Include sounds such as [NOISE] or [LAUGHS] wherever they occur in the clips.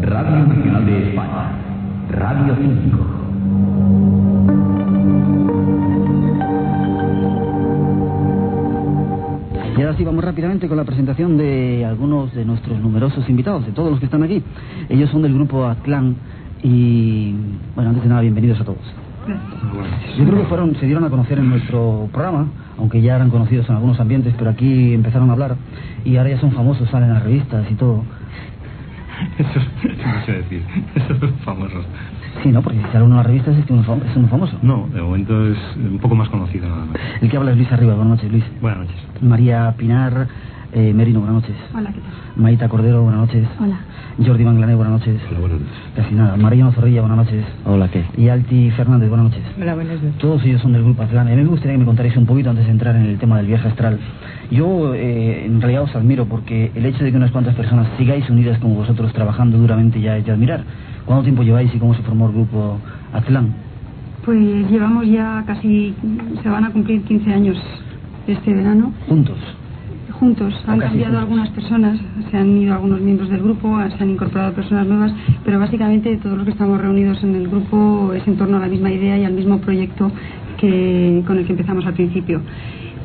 Radio Nacional de España. Radio 5. Y ahora sí, vamos rápidamente con la presentación de algunos de nuestros numerosos invitados, de todos los que están aquí. Ellos son del grupo Atlán y, bueno, antes de nada, bienvenidos a todos. Yo creo que fueron, se dieron a conocer en nuestro programa, aunque ya eran conocidos en algunos ambientes, pero aquí empezaron a hablar y ahora ya son famosos, salen en las revistas y todo. Eso es mucho decir. Esos son famosos. Sí, ¿no? Porque si sale uno en las revistas es que es es uno famoso. No, de momento es un poco más conocido nada más. El que habla es Luis Arriba, buenas noches, Luis. Buenas noches. María Pinar eh, Merino, buenas noches. Hola, ¿qué tal? Maita Cordero, buenas noches. Hola. Jordi Manglané, buenas noches. Hola, buenas noches. Casi nada. Mariano Zorrilla, buenas noches. Hola, ¿qué? Y Alti Fernández, buenas noches. Hola, buenas noches. Todos ellos son del grupo Atlán. A mí me gustaría que me contarais un poquito antes de entrar en el tema del viaje astral. Yo eh, en realidad os admiro porque el hecho de que unas cuantas personas sigáis unidas como vosotros trabajando duramente ya es de admirar. ¿Cuánto tiempo lleváis y cómo se formó el grupo Atlán? Pues llevamos ya casi, se van a cumplir 15 años este verano Juntos. Juntos. Han casi cambiado juntos. algunas personas, se han ido algunos miembros del grupo, se han incorporado personas nuevas, pero básicamente todos los que estamos reunidos en el grupo es en torno a la misma idea y al mismo proyecto que con el que empezamos al principio.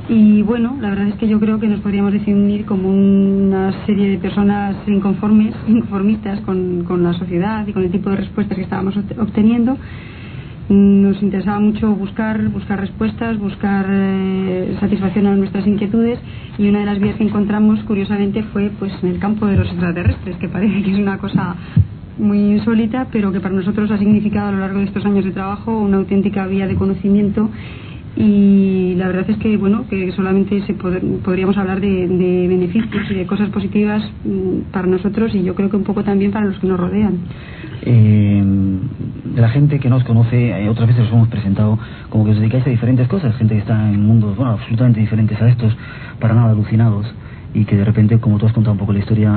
Y bueno, la verdad es que yo creo que nos podríamos definir como una serie de personas inconformes, [LAUGHS] inconformistas con, con la sociedad y con el tipo de respuestas que estábamos obt- obteniendo. Nos interesaba mucho buscar, buscar respuestas, buscar eh, satisfacción a nuestras inquietudes y una de las vías que encontramos, curiosamente, fue pues en el campo de los extraterrestres, que parece que es una cosa muy insólita, pero que para nosotros ha significado a lo largo de estos años de trabajo una auténtica vía de conocimiento y la verdad es que bueno que solamente se pod- podríamos hablar de, de beneficios y de cosas positivas mm, para nosotros y yo creo que un poco también para los que nos rodean. Eh, la gente que nos conoce, eh, otras veces os hemos presentado como que os dedicáis a diferentes cosas, gente que está en mundos, bueno, absolutamente diferentes a estos, para nada alucinados, y que de repente, como tú has contado un poco la historia,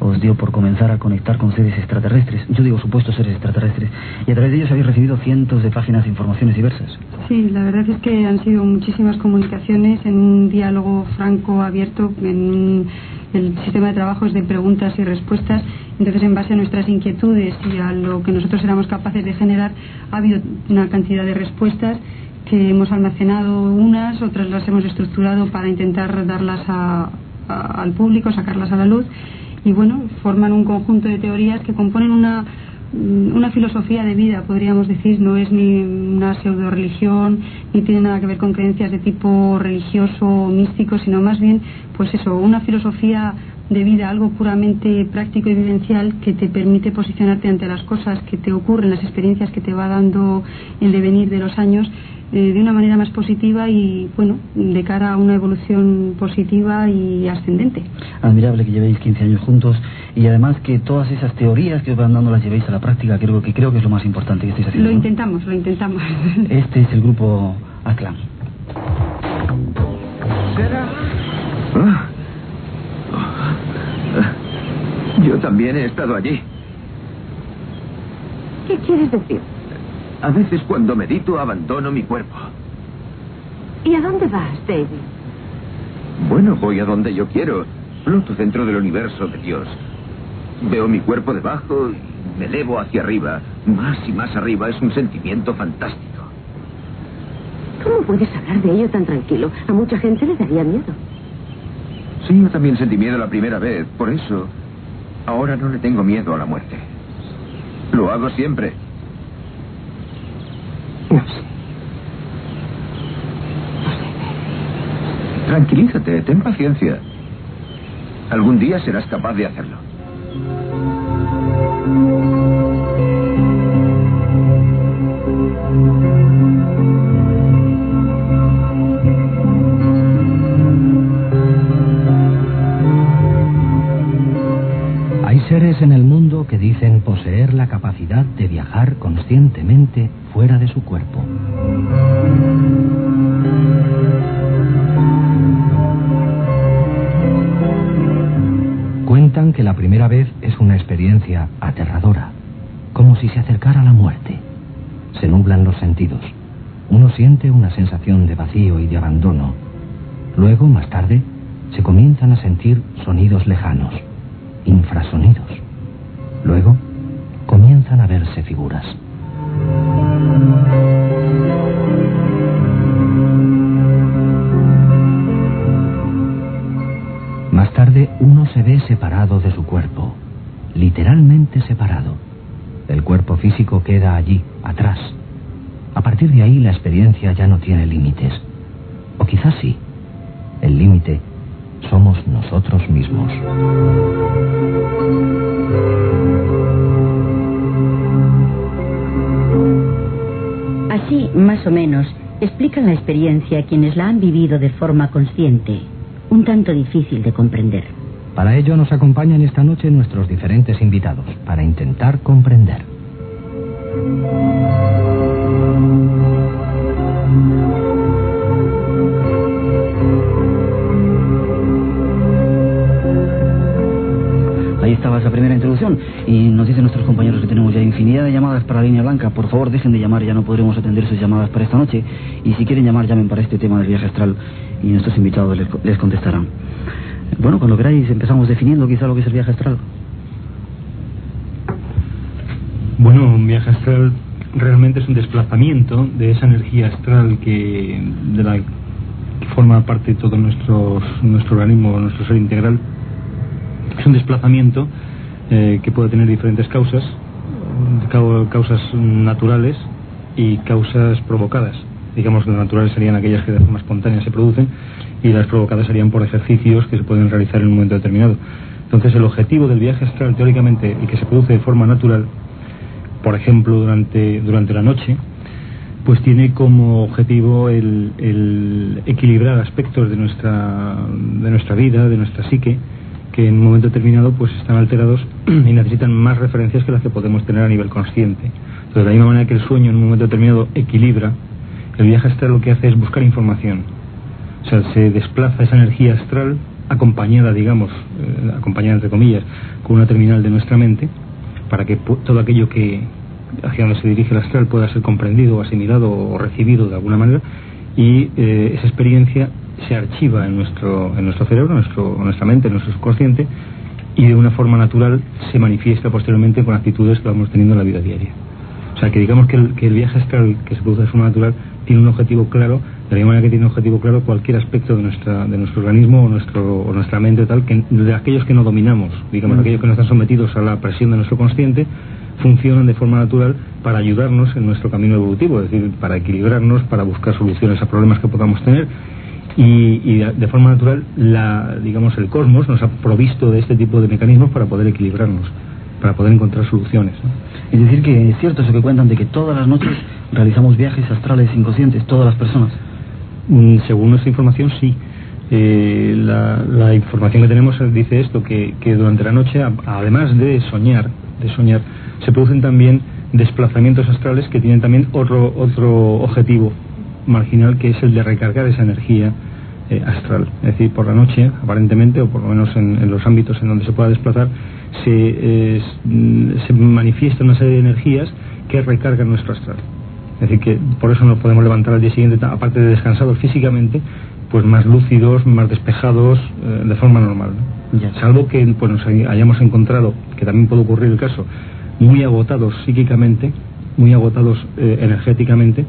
os dio por comenzar a conectar con seres extraterrestres, yo digo supuestos seres extraterrestres, y a través de ellos habéis recibido cientos de páginas de informaciones diversas. Sí, la verdad es que han sido muchísimas comunicaciones en un diálogo franco, abierto, en el sistema de trabajo es de preguntas y respuestas. Entonces, en base a nuestras inquietudes y a lo que nosotros éramos capaces de generar, ha habido una cantidad de respuestas que hemos almacenado unas, otras las hemos estructurado para intentar darlas a- a- al público, sacarlas a la luz y bueno, forman un conjunto de teorías que componen una mm, una filosofía de vida, podríamos decir, no es ni una pseudo religión, ni tiene nada que ver con creencias de tipo religioso o místico, sino más bien, pues eso, una filosofía de vida, algo puramente práctico y vivencial que te permite posicionarte ante las cosas que te ocurren, las experiencias que te va dando el devenir de los años eh, de una manera más positiva y, bueno, de cara a una evolución positiva y ascendente. Admirable que llevéis 15 años juntos y además que todas esas teorías que os van dando las llevéis a la práctica, creo que creo que es lo más importante que estáis haciendo. Lo ¿no? intentamos, lo intentamos. [LAUGHS] Este es el grupo Aclan. Ah. Yo también he estado allí. ¿Qué quieres decir? A veces cuando medito abandono mi cuerpo. ¿Y a dónde vas, David? Bueno, voy a donde yo quiero. Floto dentro del universo de Dios. Veo mi cuerpo debajo y me elevo hacia arriba. Más y más arriba es un sentimiento fantástico. ¿Cómo puedes hablar de ello tan tranquilo? A mucha gente le daría miedo. Sí, yo también sentí miedo la primera vez. Por eso, ahora no le tengo miedo a la muerte. Lo hago siempre. No sé. Tranquilízate, ten paciencia. Algún día serás capaz de hacerlo. En el mundo que dicen poseer la capacidad de viajar conscientemente fuera de su cuerpo. Cuentan que la primera vez es una experiencia aterradora, como si se acercara la muerte. Se nublan los sentidos. Uno siente una sensación de vacío y de abandono. Luego, más tarde, se comienzan a sentir sonidos lejanos, infrasonidos. Luego, comienzan a verse figuras. Más tarde uno se ve separado de su cuerpo, literalmente separado. El cuerpo físico queda allí, atrás. A partir de ahí la experiencia ya no tiene límites. O quizás sí. El límite somos nosotros mismos. Así, más o menos, explican la experiencia quienes la han vivido de forma consciente, un tanto difícil de comprender. Para ello nos acompañan esta noche nuestros diferentes invitados, para intentar comprender. Ahí estaba esa primera introducción y nos dicen nuestros compañeros que tenemos ya infinidad de llamadas para la línea blanca. Por favor, dejen de llamar, ya no podremos atender sus llamadas para esta noche. Y si quieren llamar, llamen para este tema del viaje astral y nuestros invitados les, contestarán. Bueno, cuando queráis empezamos definiendo quizá lo que es el viaje astral. Bueno, un viaje astral realmente es un desplazamiento de esa energía astral que de la que forma parte todo nuestro, nuestro organismo, nuestro ser integral. Es un desplazamiento eh, que puede tener diferentes causas, cau- causas naturales y causas provocadas. Digamos, las naturales serían aquellas que de forma espontánea se producen y las provocadas serían por ejercicios que se pueden realizar en un momento determinado. Entonces, el objetivo del viaje astral, teóricamente, y que se produce de forma natural, por ejemplo, durante, durante la noche, pues tiene como objetivo el, el equilibrar aspectos de nuestra, de nuestra vida, de nuestra psique, que en un momento determinado pues están alterados [CLEARS THROAT] y necesitan más referencias que las que podemos tener a nivel consciente. Entonces, de la misma manera que el sueño en un momento determinado equilibra, el viaje astral lo que hace es buscar información. O sea, se desplaza esa energía astral acompañada, digamos, eh, acompañada entre comillas, con una terminal de nuestra mente, para que todo aquello que hacia donde se dirige el astral pueda ser comprendido asimilado o recibido de alguna manera y eh, esa experiencia se archiva en nuestro en nuestro cerebro, en, nuestro, nuestra mente, en nuestro subconsciente y de una forma natural se manifiesta posteriormente con actitudes que vamos teniendo en la vida diaria. O sea, que digamos que el, que el viaje astral que se produce de forma natural tiene un objetivo claro, de la misma manera que tiene un objetivo claro cualquier aspecto de nuestra de nuestro organismo o, nuestro, o nuestra mente tal, que de aquellos que no dominamos, digamos, Mm. aquellos que no están sometidos a la presión de nuestro consciente, funcionan de forma natural para ayudarnos en nuestro camino evolutivo, es decir, para equilibrarnos, para buscar soluciones a problemas que podamos tener y, y de, forma natural la digamos el cosmos nos ha provisto de este tipo de mecanismos para poder equilibrarnos para poder encontrar soluciones ¿no? Es decir, que es cierto eso que cuentan de que todas las noches realizamos viajes astrales inconscientes, todas las personas. Mm, según nuestra información sí Eh, la, la información que tenemos dice esto que, que durante la noche a- además de soñar de soñar se producen también desplazamientos astrales que tienen también otro otro objetivo marginal que es el de recargar esa energía eh, astral. Es decir, por la noche, aparentemente, o por lo menos en, en los ámbitos en donde se pueda desplazar, se, eh, mm, se manifiesta una serie de energías que recargan nuestro astral. Es decir, que por eso nos podemos levantar al día siguiente, aparte de descansados físicamente, pues más lúcidos, más despejados, eh, de forma normal. ¿no? Ya. Salvo que pues, nos hay- hayamos encontrado, que también puede ocurrir el caso, muy agotados psíquicamente, muy agotados eh, energéticamente,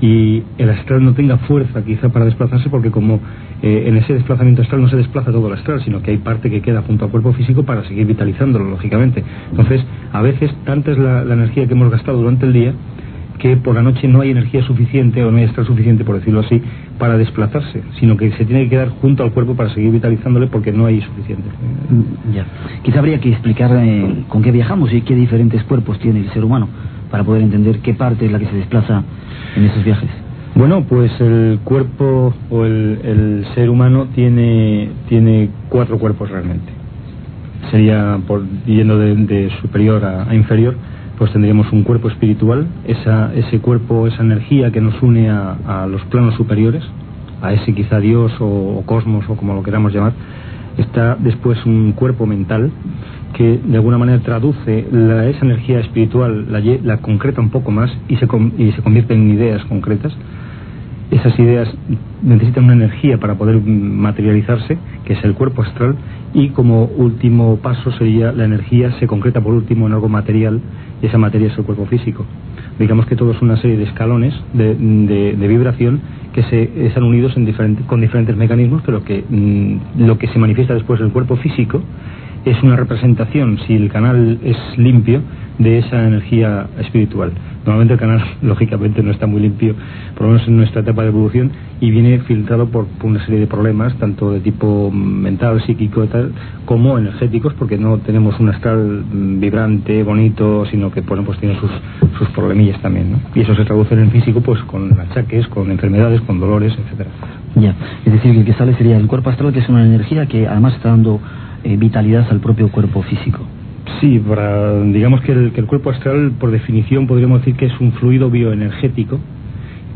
y el astral no tenga fuerza quizá para desplazarse, porque como eh, en ese desplazamiento astral no se desplaza todo el astral, sino que hay parte que queda junto al cuerpo físico para seguir vitalizándolo, lógicamente. Entonces, a veces, tanta es la, energía que hemos gastado durante el día, que por la noche no hay energía suficiente o no hay astral suficiente, por decirlo así, para desplazarse, sino que se tiene que quedar junto al cuerpo para seguir vitalizándole porque no hay suficiente. Ya. Quizá habría que explicar eh, con qué viajamos y qué diferentes cuerpos tiene el ser humano para poder entender qué parte es la que se desplaza en esos viajes. Bueno, pues el cuerpo o el, ser humano tiene, tiene cuatro cuerpos realmente. sería por yendo de, superior a, inferior, pues tendríamos un cuerpo espiritual, esa, ese cuerpo, esa energía que nos une a, los planos superiores, a ese quizá Dios o, cosmos o como lo queramos llamar. Está después un cuerpo mental que de alguna manera traduce esa energía espiritual, la, la, concreta un poco más y se, y se convierte en ideas concretas esas ideas necesitan una energía para poder materializarse, que es el cuerpo astral, y como último paso sería la energía se concreta por último en algo material, y esa materia es el cuerpo físico. Digamos que todo es una serie de escalones de, de, vibración que se están unidos en con diferentes mecanismos, pero que mm, lo que se manifiesta después del cuerpo físico es una representación, si el canal es limpio, de esa energía espiritual. Normalmente el canal, [LAUGHS] lógicamente, no está muy limpio, por lo menos en nuestra etapa de evolución, y viene filtrado por, una serie de problemas, tanto de tipo mental, psíquico tal, como energéticos, porque no tenemos un astral vibrante, bonito, sino que bueno, pues tiene sus, sus problemillas también. ¿no? Y eso se traduce en el físico pues con achaques, con enfermedades, con dolores, etcétera. Ya, es decir, que el que sale sería el cuerpo astral, que es una energía que además está dando eh, vitalidad al propio cuerpo físico. Sí, para, digamos que el, que el, cuerpo astral, por definición, podríamos decir que es un fluido bioenergético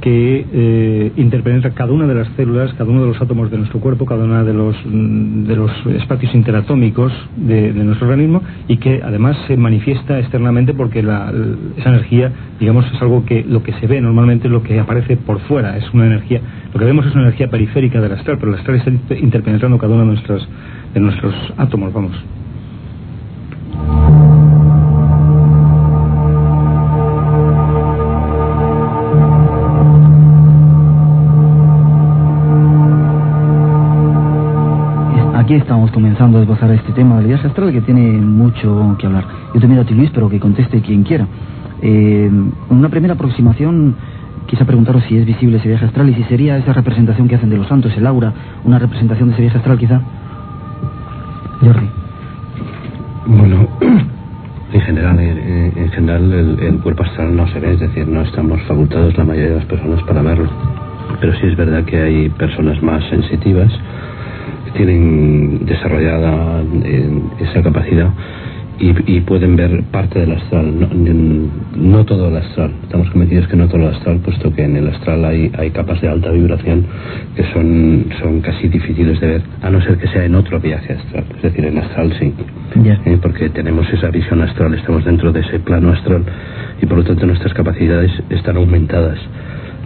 que eh, interpenetra cada una de las células, cada uno de los átomos de nuestro cuerpo, cada uno de los, de los espacios interatómicos de, nuestro organismo y que además se manifiesta externamente porque la, esa energía, digamos, es algo que lo que se ve normalmente, lo que aparece por fuera, es una energía, lo que vemos es una energía periférica del astral, pero el astral está interpenetrando cada uno de nuestros, de nuestros átomos, vamos. Aquí estamos comenzando a esbozar este tema del viaje astral que tiene mucho que hablar. Yo te miro a ti, Luis, pero que conteste quien quiera. Eh, una primera aproximación, quizá preguntaros si es visible ese viaje astral y si sería esa representación que hacen de los santos, el aura, una representación de ese viaje astral, quizá. Jordi. Bueno, [CLEARS THROAT] en general, eh, en general el, el, cuerpo astral no se ve, es decir, no estamos facultados la mayoría de las personas para verlo. Pero sí es verdad que hay personas más sensitivas tienen desarrollada eh, esa capacidad y, pueden ver parte del astral, no, todo el astral. Estamos convencidos que no todo el astral, puesto que en el astral hay, hay capas de alta vibración que son, son casi difíciles de ver, a no ser que sea en otro viaje astral. Es decir, en astral sí, eh, porque tenemos esa visión astral, estamos dentro de ese plano astral y por lo tanto nuestras capacidades están aumentadas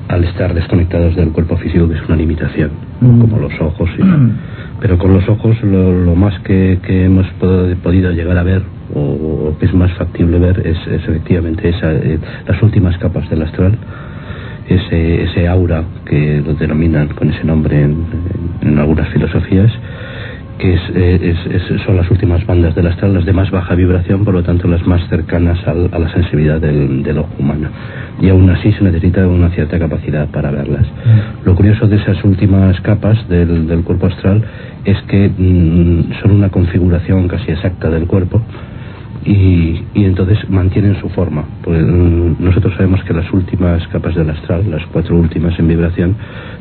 al estar desconectados del cuerpo físico, que es una limitación, mm. como los ojos y. [CLEARS THROAT] Pero con los ojos lo, más que, hemos podido llegar a ver, o, que es más factible ver, es, efectivamente esa, eh, las últimas capas del astral, ese, ese aura que lo denominan con ese nombre en algunas filosofías, que eh, es, son las últimas bandas del astral, las de más baja vibración, por lo tanto las más cercanas a la sensibilidad del, ojo humano. Y aún así se necesita una cierta capacidad para verlas. Mm. Lo curioso de esas últimas capas del, cuerpo astral es que mm, son una configuración casi exacta del cuerpo. Y, entonces mantienen su forma. Pues, mm, nosotros sabemos que las últimas capas del astral, las cuatro últimas en vibración,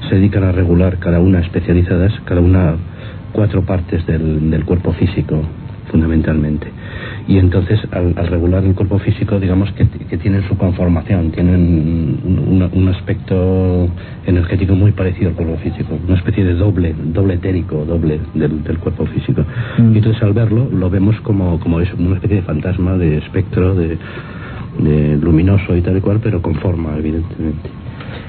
se dedican a regular cada una especializadas, cada una cuatro partes del, del cuerpo físico fundamentalmente. Y entonces, al, regular el cuerpo físico, digamos que, que tienen su conformación, tienen un, un, aspecto energético muy parecido al cuerpo físico, una especie de doble, doble etérico, doble del, del cuerpo físico. Mm. Y entonces, al verlo, lo vemos como, como eso, una especie de fantasma, de espectro, de, de luminoso y tal y cual, pero con forma, evidentemente.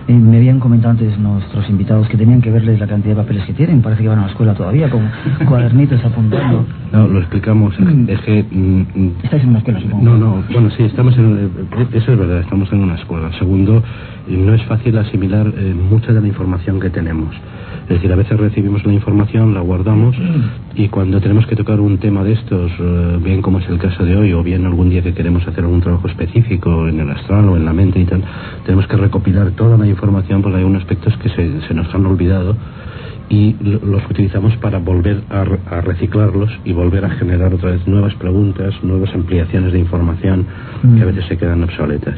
Eh, me habían comentado antes nuestros invitados que tenían que verles la cantidad de papeles que tienen. Parece que van a la escuela todavía con cuadernitos apuntando. No, lo explicamos. Mm. Es que... Mm, mm, ¿Estáis en una escuela, supongo? No, no. Bueno, sí, estamos en... Eh, eso es verdad, estamos en una escuela. Segundo, no es fácil asimilar eh, mucha de la información que tenemos. Es decir, a veces recibimos la información, la guardamos y cuando tenemos que tocar un tema de estos, eh, bien como es el caso de hoy, o bien algún día que queremos hacer algún trabajo específico en el astral o en la mente y tal, tenemos que recopilar toda la información porque hay unos aspectos que se, se nos han olvidado y los utilizamos para volver a, a, reciclarlos y volver a generar otra vez nuevas preguntas, nuevas ampliaciones de información que a veces se quedan obsoletas.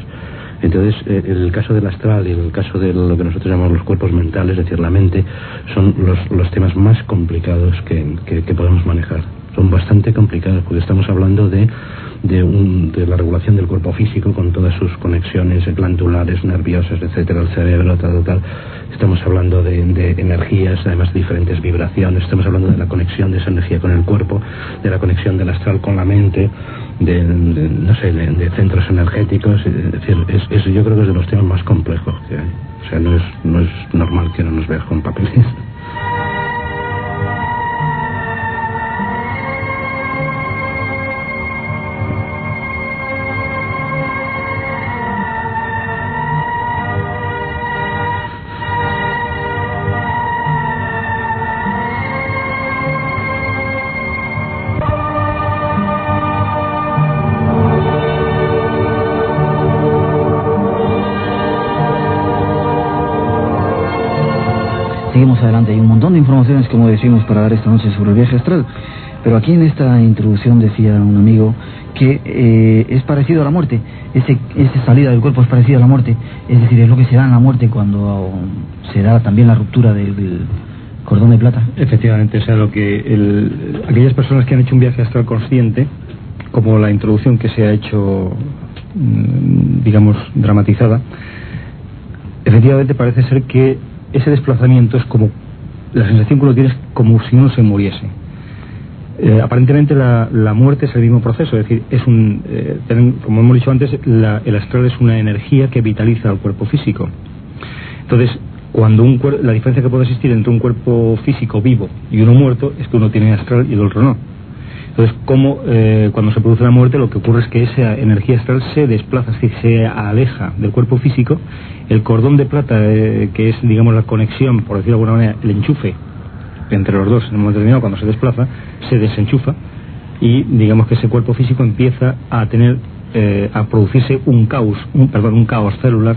Entonces, eh, en el caso del astral y en el caso de lo que nosotros llamamos los cuerpos mentales, es decir, la mente, son los, los temas más complicados que, que, podemos manejar. son bastante complicadas porque estamos hablando de de, un, de la regulación del cuerpo físico con todas sus conexiones glandulares, nerviosas, etcétera, el cerebro, tal, tal. Estamos hablando de, energías, además de diferentes vibraciones. Estamos hablando de la conexión de esa energía con el cuerpo, de la conexión del astral con la mente, de, no sé, de, centros energéticos. Es decir, es, yo creo que es de los temas más complejos que hay. O sea, no es, no es normal que no nos veas con papeles. Hay un montón de informaciones, como decimos, para dar esta noche sobre el viaje astral. Pero aquí en esta introducción decía un amigo que eh, es parecido a la muerte. Ese, esa salida del cuerpo es parecido a la muerte. Es decir, es lo que se da en la muerte cuando se da también la ruptura del, cordón de plata. Efectivamente, o sea, lo que el, aquellas personas que han hecho un viaje astral consciente, como la introducción que se ha hecho, mm, digamos, dramatizada, efectivamente parece ser que ese desplazamiento es como la sensación que uno tiene es como si uno se muriese. Eh, aparentemente la, muerte es el mismo proceso, es decir, es un, eh, como hemos dicho antes, el astral es una energía que vitaliza al cuerpo físico. Entonces, cuando un la diferencia que puede existir entre un cuerpo físico vivo y uno muerto es que uno tiene astral y el otro no. Entonces, como eh, cuando se produce la muerte, lo que ocurre es que esa energía astral se desplaza, es decir, se aleja del cuerpo físico. El cordón de plata, eh, que es, digamos, la conexión, por decirlo de alguna manera, el enchufe entre los dos en un momento determinado, cuando se desplaza, se desenchufa y, digamos, que ese cuerpo físico empieza a tener, eh, a producirse un caos, un, perdón, un caos celular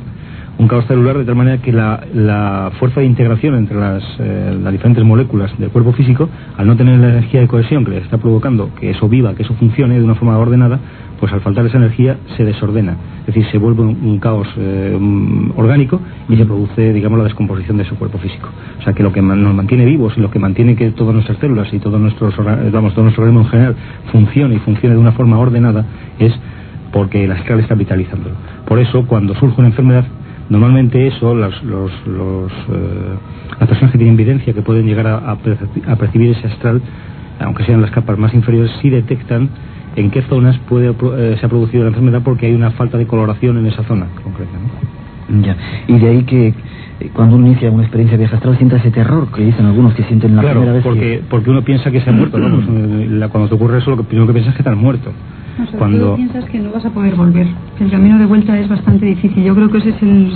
un caos celular de tal manera que la, fuerza de integración entre eh, las, diferentes moléculas del cuerpo físico, al no tener la energía de cohesión que le está provocando que eso viva, que eso funcione de una forma ordenada, pues al faltar esa energía se desordena, es decir, se vuelve un, caos eh, orgánico y se produce, digamos, la descomposición de su cuerpo físico. O sea que lo que nos mantiene vivos y lo que mantiene que todas nuestras células y todos nuestros, vamos, todo nuestro organismo en general funcione y funcione de una forma ordenada es porque el astral está vitalizándolo. Por eso, cuando surge una enfermedad, Normalmente eso, los, eh, las personas que tienen evidencia, que pueden llegar a, percibir ese astral, aunque sean las capas más inferiores, sí detectan en qué zonas puede, eh, se ha producido la enfermedad porque hay una falta de coloración en esa zona concreta. Ya. Y de ahí que eh, cuando uno inicia una experiencia de viaje astral sienta ese terror que dicen algunos que sienten la primera vez porque, porque uno piensa que se ha muerto, ¿no? Pues, [CLEARS THROAT] cuando te ocurre eso lo que primero que piensas es que te muerto cuando piensas que no vas a poder volver, que el camino de vuelta es bastante difícil. Yo creo que ese es el,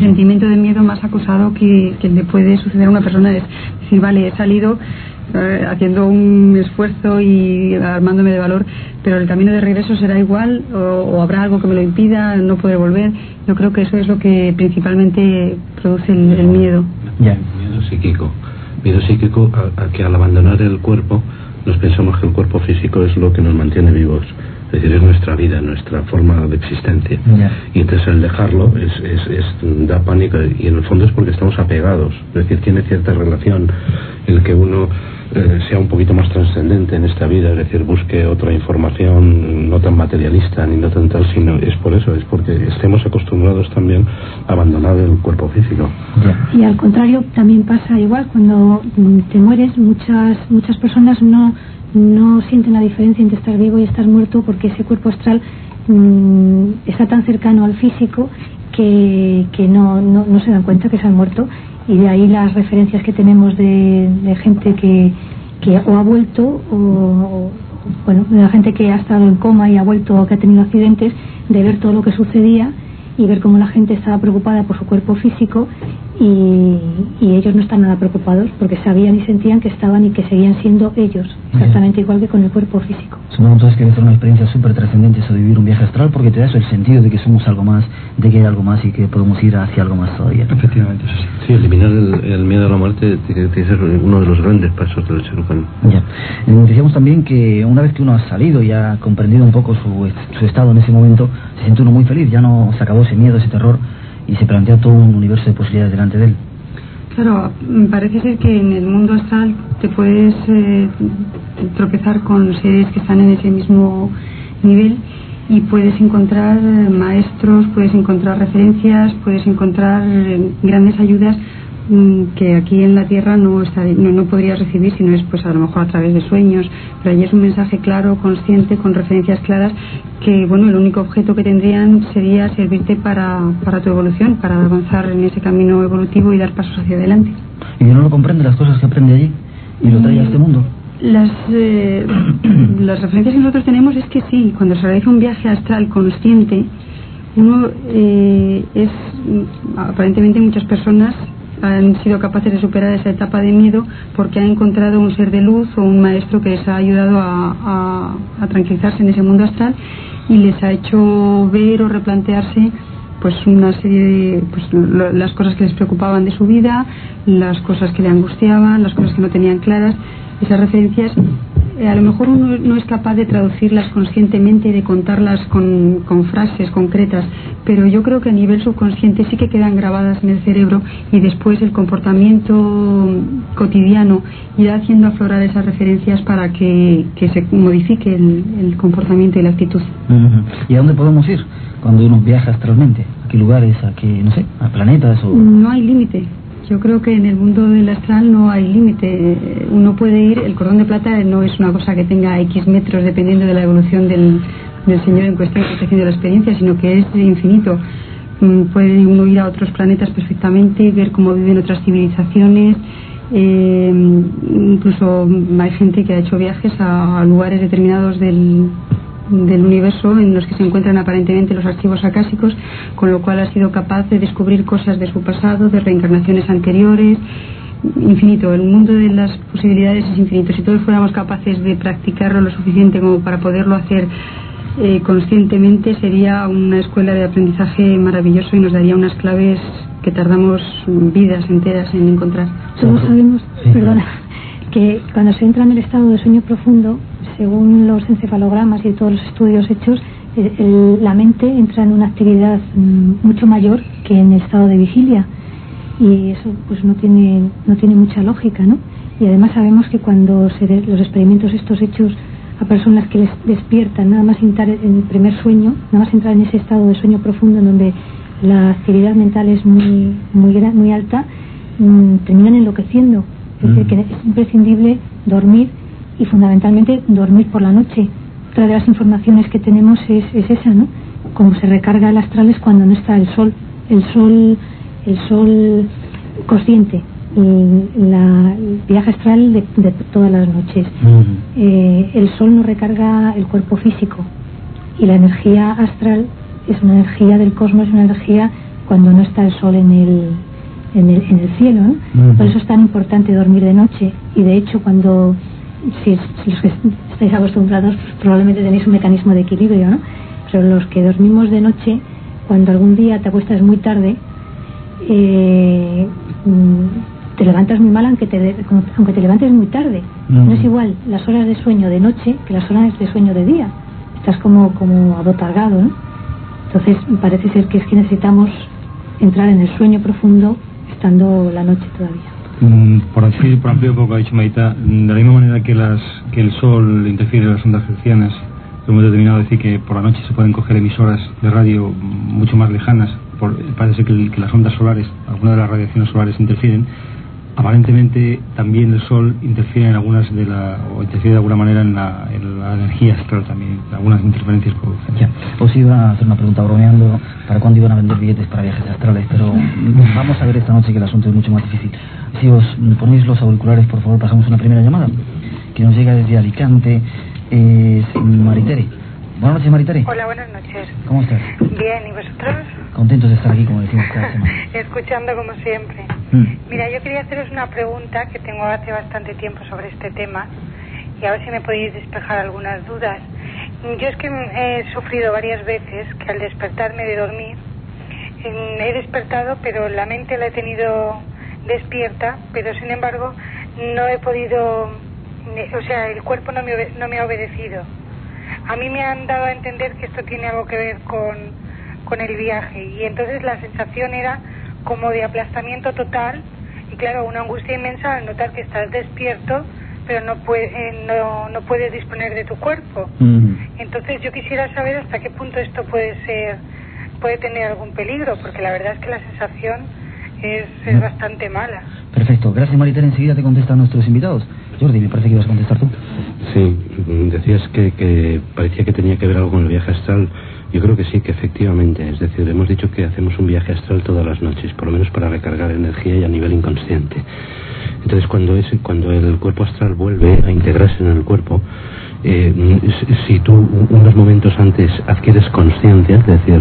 sentimiento de miedo más acusado que, que, le puede suceder a una persona. Es decir, vale, he salido eh, haciendo un esfuerzo y armándome de valor, pero el camino de regreso será igual o, habrá algo que me lo impida, no poder volver. Yo creo que eso es lo que principalmente produce el, miedo. Ya. Miedo psíquico. Miedo psíquico a que al abandonar el cuerpo nos pensamos que el cuerpo físico es lo que nos mantiene vivos. Es decir, es nuestra vida, nuestra forma de existencia. Y entonces el dejarlo es, es, es, da pánico y en el fondo es porque estamos apegados. Es decir, tiene cierta relación el que uno eh, sea un poquito más trascendente en esta vida, es decir, busque otra información no tan materialista ni no tan tal, sino es por eso, es porque estemos acostumbrados también a abandonar el cuerpo físico. Y al contrario, también pasa igual, cuando te mueres, muchas, muchas personas no, no sienten la diferencia entre estar vivo y estar muerto porque ese cuerpo astral mm, está tan cercano al físico que, que no, no, no se dan cuenta que se han muerto. Y de ahí las referencias que tenemos de, gente que, que o ha vuelto o, bueno de la gente que ha estado en coma y ha vuelto o que ha tenido accidentes de ver todo lo que sucedía y ver cómo la gente estaba preocupada por su cuerpo físico y, ellos no están nada preocupados porque sabían y sentían que estaban y que seguían siendo ellos, exactamente igual que con el cuerpo físico. Supongo entonces que es una experiencia súper trascendente eso de vivir un viaje astral porque te da eso el sentido de que somos algo más, de que hay algo más y que podemos ir hacia algo más todavía. Efectivamente, sí. Sí, eliminar el, miedo a la muerte tiene que ser uno de los grandes pasos del ser humano. Ya. Eh, decíamos también que una vez que uno ha salido y ha comprendido un poco su, su estado en ese momento, se siente uno muy feliz, ya no se acabó ese miedo, ese terror y se plantea todo un universo de posibilidades delante de él. Claro, parece ser que en el mundo astral te puedes eh, tropezar con seres que están en ese mismo nivel y puedes encontrar eh, maestros, puedes encontrar referencias, puedes encontrar eh, grandes ayudas que aquí en la Tierra no, está, no, no podrías recibir si no es pues a lo mejor a través de sueños, pero allí es un mensaje claro, consciente, con referencias claras que bueno, el único objeto que tendrían sería servirte para, para tu evolución, para avanzar en ese camino evolutivo y dar pasos hacia adelante. ¿Y uno no comprende las cosas que aprende allí y lo trae a este mundo? Las, eh, las referencias que nosotros tenemos es que sí, cuando se realiza un viaje astral consciente, uno eh, es, aparentemente muchas personas han sido capaces de superar esa etapa de miedo porque han encontrado un ser de luz o un maestro que les ha ayudado a, tranquilizarse en ese mundo astral y les ha hecho ver o replantearse pues una serie de pues, lo, las cosas que les preocupaban de su vida, las cosas que le angustiaban, las cosas que no tenían claras. Esas referencias a lo mejor uno no es capaz de traducirlas conscientemente, de contarlas con, con, frases concretas, pero yo creo que a nivel subconsciente sí que quedan grabadas en el cerebro y después el comportamiento cotidiano irá haciendo aflorar esas referencias para que, que se modifique el, el, comportamiento y la actitud. ¿Y a dónde podemos ir cuando uno viaja astralmente? ¿A qué lugares? ¿A qué, no sé, a planetas? O... No hay límite yo creo que en el mundo del astral no hay límite. Uno puede ir, el cordón de plata no es una cosa que tenga X metros dependiendo de la evolución del, del señor en cuestión que está haciendo la experiencia, sino que es infinito. Puede uno ir a otros planetas perfectamente, ver cómo viven otras civilizaciones. Eh, incluso hay gente que ha hecho viajes a lugares determinados del, del universo en los que se encuentran aparentemente los archivos acásicos, con lo cual ha sido capaz de descubrir cosas de su pasado, de reencarnaciones anteriores, infinito. El mundo de las posibilidades es infinito. Si todos fuéramos capaces de practicarlo lo suficiente como para poderlo hacer eh, conscientemente, sería una escuela de aprendizaje maravilloso y nos daría unas claves que tardamos vidas enteras en encontrar. Todos sabemos, perdona, que cuando se entra en el estado de sueño profundo, según los encefalogramas y todos los estudios hechos, el, la mente entra en una actividad mmm, mucho mayor que en el estado de vigilia y eso pues no tiene no tiene mucha lógica, ¿no? Y además sabemos que cuando se de, los experimentos estos hechos a personas que les despiertan nada más entrar en el primer sueño, nada más entrar en ese estado de sueño profundo en donde la actividad mental es muy muy muy alta, mmm, terminan enloqueciendo. Es decir, que es imprescindible dormir y fundamentalmente dormir por la noche. Otra de las informaciones que tenemos es, es esa, ¿no? Cómo se recarga el astral es cuando no está el sol, el sol, el sol consciente, el, la, el viaje astral de, de, todas las noches. Uh -huh. eh, el sol no recarga el cuerpo físico y la energía astral es una energía del cosmos, es una energía cuando no está el sol en el, en el, en el cielo. ¿no? Uh -huh. Por eso es tan importante dormir de noche y de hecho cuando si, si los que estáis acostumbrados pues probablemente tenéis un mecanismo de equilibrio, ¿no? Pero los que dormimos de noche, cuando algún día te acuestas muy tarde, eh, te levantas muy mal aunque te, aunque te levantes muy tarde. Uh -huh. No es igual las horas de sueño de noche que las horas de sueño de día. Estás como, como abotargado, ¿no? Entonces parece ser que es que necesitamos entrar en el sueño profundo estando la noche todavía. por decir, por ampliar un poco, ha dicho Maita, de la misma manera que las que el sol interfiere en las ondas hercianas, hemos determinado decir que por la noche se pueden coger emisoras de radio mucho más lejanas, por, parece que, que las ondas solares, algunas de las radiaciones solares interfieren, aparentemente también el sol interfiere en algunas de la o interfiere de alguna manera en la, en la energía astral también algunas interferencias producen. Ya. Os iba a hacer una pregunta bromeando para cuándo iban a vender billetes para viajes astrales pero vamos a ver esta noche que el asunto es mucho más difícil. Si os ponéis los auriculares por favor pasamos una primera llamada que nos llega desde Alicante es Maritere buenas noches Maritere hola buenas noches ¿cómo estás? bien ¿y vosotros? contentos de estar aquí como decimos cada semana [LAUGHS] escuchando como siempre mm. mira yo quería haceros una pregunta que tengo hace bastante tiempo sobre este tema y a ver si me podéis despejar algunas dudas yo es que he sufrido varias veces que al despertarme de dormir he despertado pero la mente la he tenido despierta pero sin embargo no he podido o sea el cuerpo no me, no me ha obedecido a mí me han dado a entender que esto tiene algo que ver con con el viaje y entonces la sensación era como de aplastamiento total y claro, una angustia inmensa al notar que estás despierto pero no, puede, eh, no, no puedes disponer de tu cuerpo. Entonces yo quisiera saber hasta qué punto esto puede ser, puede tener algún peligro, porque la verdad es que la sensación es, es bastante mala. Perfecto. Gracias, Maritere. Enseguida te contestan nuestros invitados. Jordi, me parece que ibas a contestar tú. Decías que, que parecía que tenía que ver algo con el viaje astral. Yo creo que sí, que efectivamente. Es decir, hemos dicho que hacemos un viaje astral todas las noches, por lo menos para recargar energía y a nivel inconsciente. Entonces, cuando, es, cuando el cuerpo astral vuelve a integrarse en el cuerpo, eh, si tú unos momentos antes adquieres conciencia, es decir,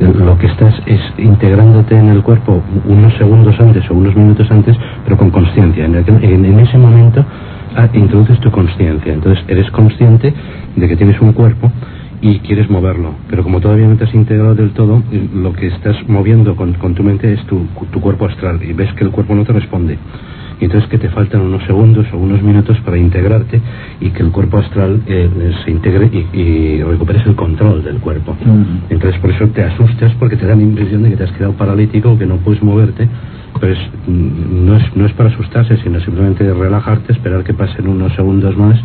lo que estás es integrándote en el cuerpo unos segundos antes o unos minutos antes, pero con conciencia. En, en, ese momento ah, introduces tu conciencia, entonces eres consciente de que tienes un cuerpo y quieres moverlo, pero como todavía no te has integrado del todo, lo que estás moviendo con, con tu mente es tu, tu cuerpo astral y ves que el cuerpo no te responde. Y entonces que te faltan unos segundos o unos minutos para integrarte y que el cuerpo astral eh, se integre y, recuperes el control del cuerpo. Entonces por eso te asustas porque te da la impresión de que te has quedado paralítico o que no puedes moverte, pero mm, no, es, no es para asustarse, sino simplemente relajarte, esperar que pasen unos segundos más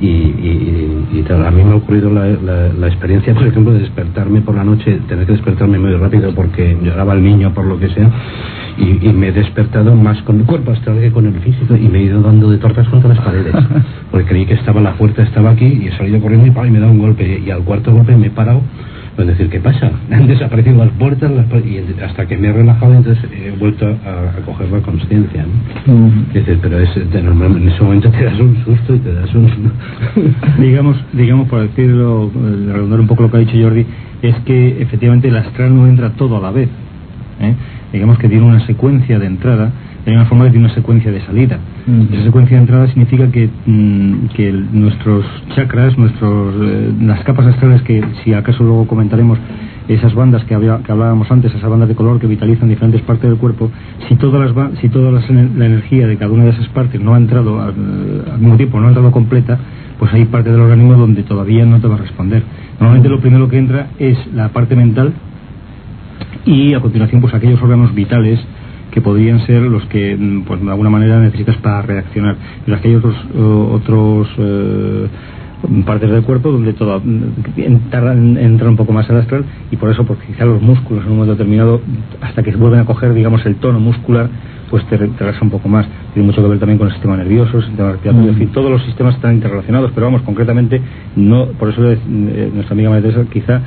y, A mí me ha ocurrido la, la, experiencia, por ejemplo, de despertarme por la noche, tener que despertarme muy rápido porque lloraba el niño, por lo que sea, y, me he despertado más con el cuerpo astral que con el físico y me he ido dando de tortas contra las paredes, porque creí que estaba la puerta, estaba aquí y he salido corriendo y, y me he dado un golpe y al cuarto golpe me he parado es decir, ¿qué pasa? [LAUGHS] Han desaparecido las puertas y hasta que me he relajado entonces he vuelto a, coger la conciencia. ¿no? pero es, en ese momento te das un susto y te das un... [LAUGHS] digamos, digamos, por decirlo, eh, redondar un poco lo que ha dicho Jordi, es que efectivamente el astral no entra todo a la vez. ¿eh? Digamos que tiene una secuencia de entrada hay una forma que tiene una secuencia de salida. Mm. Esa secuencia de entrada significa que, mm, que nuestros chakras, nuestros, eh, las capas astrales que si acaso luego comentaremos, esas bandas que, había, que hablábamos antes, esas bandas de color que vitalizan diferentes partes del cuerpo, si todas las, si toda la energía de cada una de esas partes no ha entrado al, mismo tiempo, no ha entrado completa, pues hay parte del organismo donde todavía no te va a responder. Normalmente lo primero que entra es la parte mental y a continuación pues aquellos órganos vitales que podrían ser los que mm, pues de alguna manera necesitas para reaccionar pero que hay otros otros eh, partes del cuerpo donde todo mm, entra, entra un poco más al astral y por eso porque quizá los músculos en un momento determinado hasta que vuelven a coger digamos el tono muscular pues te, relaja un poco más tiene mucho que ver también con el sistema nervioso el sistema respiratorio mm. todos los sistemas están interrelacionados pero vamos concretamente no por eso eh, nuestra amiga María Teresa quizá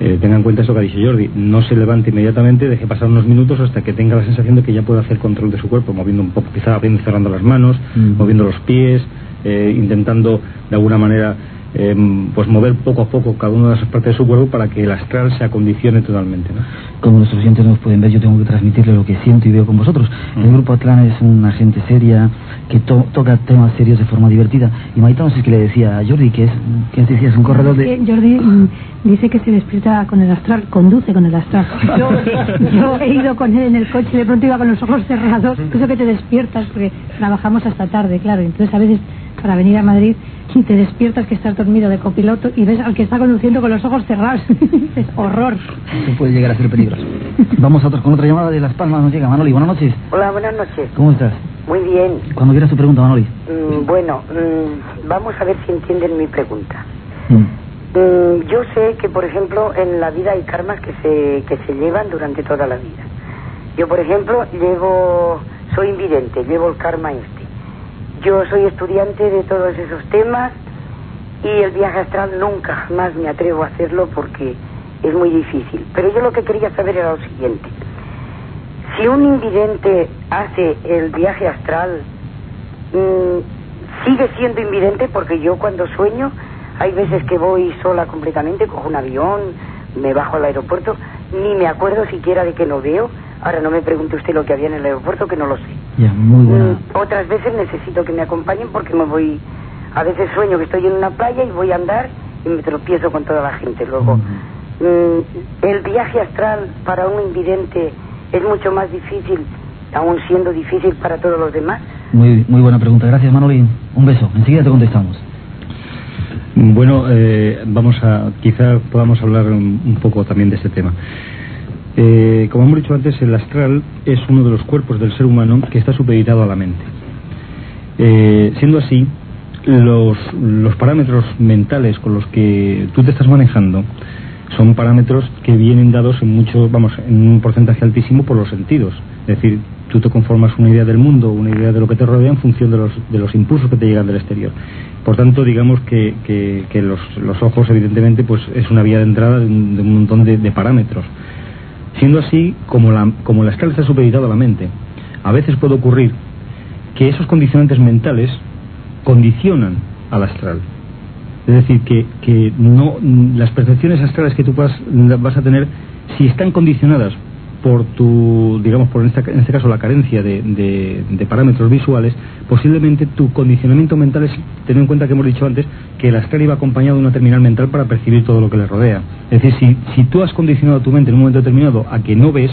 eh, tenga en cuenta eso que ha dicho Jordi, no se levante inmediatamente, deje pasar unos minutos hasta que tenga la sensación de que ya puede hacer control de su cuerpo, moviendo un poco, quizá abriendo y cerrando las manos, moviendo los pies, eh, intentando de alguna manera eh, pues mover poco a poco cada una de esas partes de su cuerpo para que el astral se acondicione totalmente. ¿no? Como nuestros oyentes nos pueden ver, yo tengo que transmitirle lo que siento y veo con vosotros. El grupo Atlán es una gente seria que toca temas serios de forma divertida. Y Maita no sé qué le decía a Jordi, que es, que decías, un corredor de... Jordi mm, dice que se despierta con el astral, conduce con el astral. [LAUGHS] Yo, he ido con él en el coche y de pronto iba con los ojos cerrados. Eso que te despiertas, porque trabajamos hasta tarde, claro. Entonces a veces para venir a Madrid y te despiertas que estás dormido de copiloto y ves al que está conduciendo con los ojos cerrados. [LAUGHS] es horror. Eso puede llegar a ser peligroso. Vamos a otro, con otra llamada de Las Palmas. Nos llega Manoli. Buenas noches. Hola, buenas noches. ¿Cómo estás? Muy bien. Cuando quieras tu pregunta, Manoli. Mm, bueno, mm, vamos a ver si entienden mi pregunta. Mm. yo sé que, por ejemplo, en la vida hay karmas que se, que se llevan durante toda la vida. Yo, por ejemplo, llevo, soy invidente, llevo el karma este yo soy estudiante de todos esos temas y el viaje astral nunca más me atrevo a hacerlo porque es muy difícil. Pero yo lo que quería saber era lo siguiente. Si un invidente hace el viaje astral, mm, sigue siendo invidente porque yo cuando sueño, hay veces que voy sola completamente, cojo un avión, me bajo al aeropuerto, ni me acuerdo siquiera de que lo veo. Ahora no me pregunte usted lo que había en el aeropuerto, que no lo sé. Mm, otras veces necesito que me acompañen porque me voy, a veces sueño que estoy en una playa y voy a andar y me tropiezo con toda la gente. Luego, mm, el viaje astral para un invidente es mucho más difícil, aún siendo difícil para todos los demás. Muy, muy buena pregunta. Gracias, Manolín. Un beso. Enseguida te contestamos. Bueno, eh, vamos a, quizá podamos hablar un, poco también de este tema. Eh, como hemos dicho antes, el astral es uno de los cuerpos del ser humano que está supeditado a la mente. Eh, siendo así, los, los parámetros mentales con los que tú te estás manejando son parámetros que vienen dados en mucho, vamos, en un porcentaje altísimo por los sentidos. Es decir, tú te conformas una idea del mundo, una idea de lo que te rodea en función de los, de los impulsos que te llegan del exterior. Por tanto, digamos que, que, los, los, ojos, evidentemente, pues es una vía de entrada de un, montón de, parámetros. Siendo así, como la, como la escala está supeditada a la mente, a veces puede ocurrir que esos condicionantes mentales condicionan al astral. Es decir, que, no, las percepciones astrales que tú vas, vas a tener, si están condicionadas por tu, digamos, por en este, en este caso la carencia de, de, parámetros visuales, posiblemente tu condicionamiento mental es, tener en cuenta que hemos dicho antes, que el astral iba acompañado de una terminal mental para percibir todo lo que le rodea. Es decir, si, si tú has condicionado tu mente en un momento determinado a que no ves,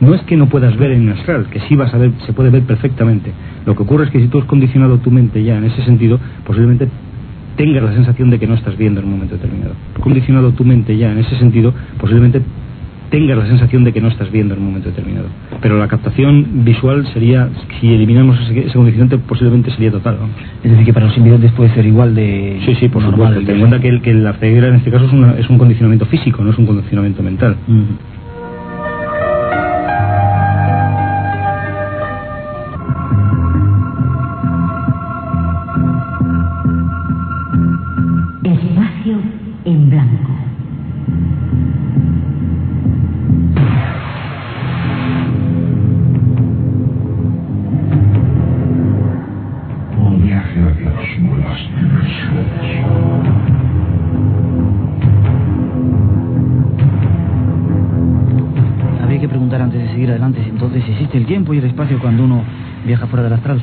no es que no puedas ver en astral, que sí vas a ver, se puede ver perfectamente. Lo que ocurre es que si tú has condicionado tu mente ya en ese sentido, posiblemente tengas la sensación de que no estás viendo en un momento determinado. Condicionado tu mente ya en ese sentido, posiblemente tengas la sensación de que no estás viendo en un momento determinado. Pero la captación visual sería, si eliminamos ese, condicionante, posiblemente sería total. Es decir, que para los invidentes puede ser igual de. Sí, sí, por supuesto. Ten en cuenta que, el, que la ceguera en este caso es, es un condicionamiento físico, no es un condicionamiento mental. Espacio cuando uno viaja fuera del astral.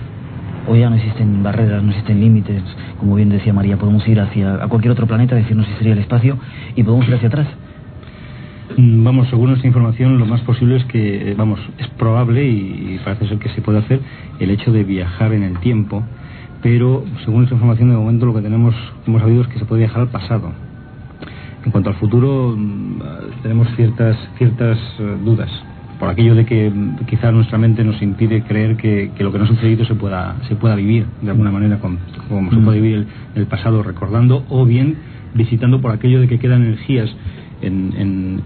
Hoy ya no existen barreras, no existen límites. Como bien decía María, podemos ir hacia a cualquier otro planeta, decir, no existiría el espacio, y podemos ir hacia atrás. Mm, vamos, según nuestra información, lo más posible es que, eh, vamos, es probable y, parece ser que se puede hacer el hecho de viajar en el tiempo, pero según nuestra información, de momento lo que tenemos, hemos sabido es que se puede viajar al pasado. En cuanto al futuro, mm, tenemos ciertas, ciertas eh, dudas por aquello de que quizá nuestra mente nos impide creer que, lo que nos ha sucedido se pueda, se puda vivir de alguna manera como se puede vivir el, pasado recordando o bien visitando por aquello de que quedan energías en,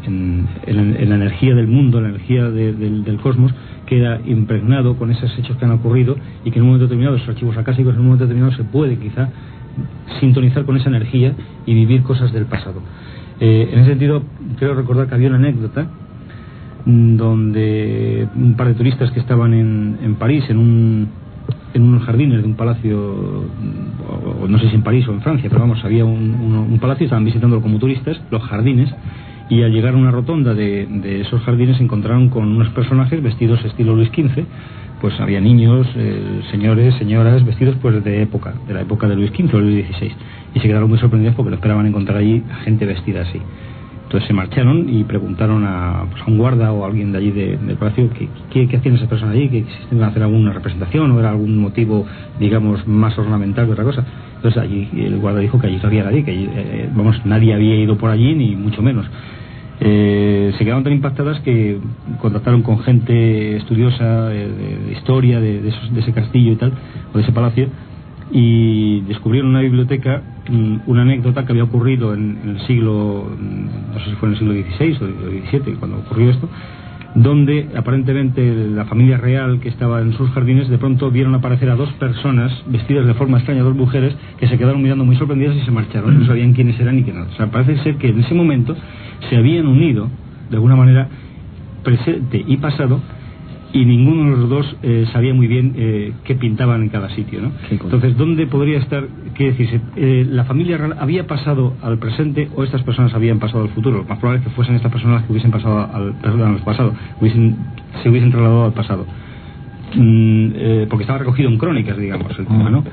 la energía del mundo, la energía del, cosmos, queda impregnado con esos hechos que han ocurrido y que en un momento determinado, esos archivos acásicos en un momento determinado se puede quizá sintonizar con esa energía y vivir cosas del pasado. Eh, en ese sentido, quiero recordar que había una anécdota donde un par de turistas que estaban en, en París, en, un, en unos jardines de un palacio, no sé si en París o en Francia, pero vamos, había un, un, palacio, estaban visitándolo como turistas, los jardines, y al llegar a una rotonda de, de, esos jardines se encontraron con unos personajes vestidos estilo Luis XV, pues había niños, eh, señores, señoras, vestidos pues de época, de la época de Luis XV o Luis XVI, y se quedaron muy sorprendidos porque lo esperaban encontrar allí gente vestida así. Entonces se marcharon y preguntaron a, pues, a un guarda o a alguien de allí del palacio qué, qué, hacían esas personas allí, que si hacer alguna representación o era algún motivo, digamos, más ornamental que otra cosa. Entonces allí el guarda dijo que allí no había nadie, que eh, vamos, nadie había ido por allí, ni mucho menos. Eh, se quedaron tan impactadas que contactaron con gente estudiosa de, historia de, de, de ese castillo y tal, o de ese palacio, y descubrieron una biblioteca una anécdota que había ocurrido en, el siglo, mm, no sé si fue en el siglo XVI o XVII cuando ocurrió esto, donde aparentemente la familia real que estaba en sus jardines de pronto vieron aparecer a dos personas vestidas de forma extraña, dos mujeres, que se quedaron mirando muy sorprendidas y se marcharon, no sabían quiénes eran ni quién O sea, parece ser que en ese momento se habían unido, de alguna manera, presente y pasado, y ninguno de los dos eh, sabía muy bien eh, qué pintaban en cada sitio. ¿no? Entonces, ¿dónde podría estar? ¿Qué decirse? Eh, ¿La familia real había pasado al presente o estas personas habían pasado al futuro? Lo más probable es que fuesen estas personas las que hubiesen pasado al, al pasado, hubiesen, se hubiesen trasladado al pasado. Mm, porque estaba recogido en crónicas, digamos, el tema, ¿no?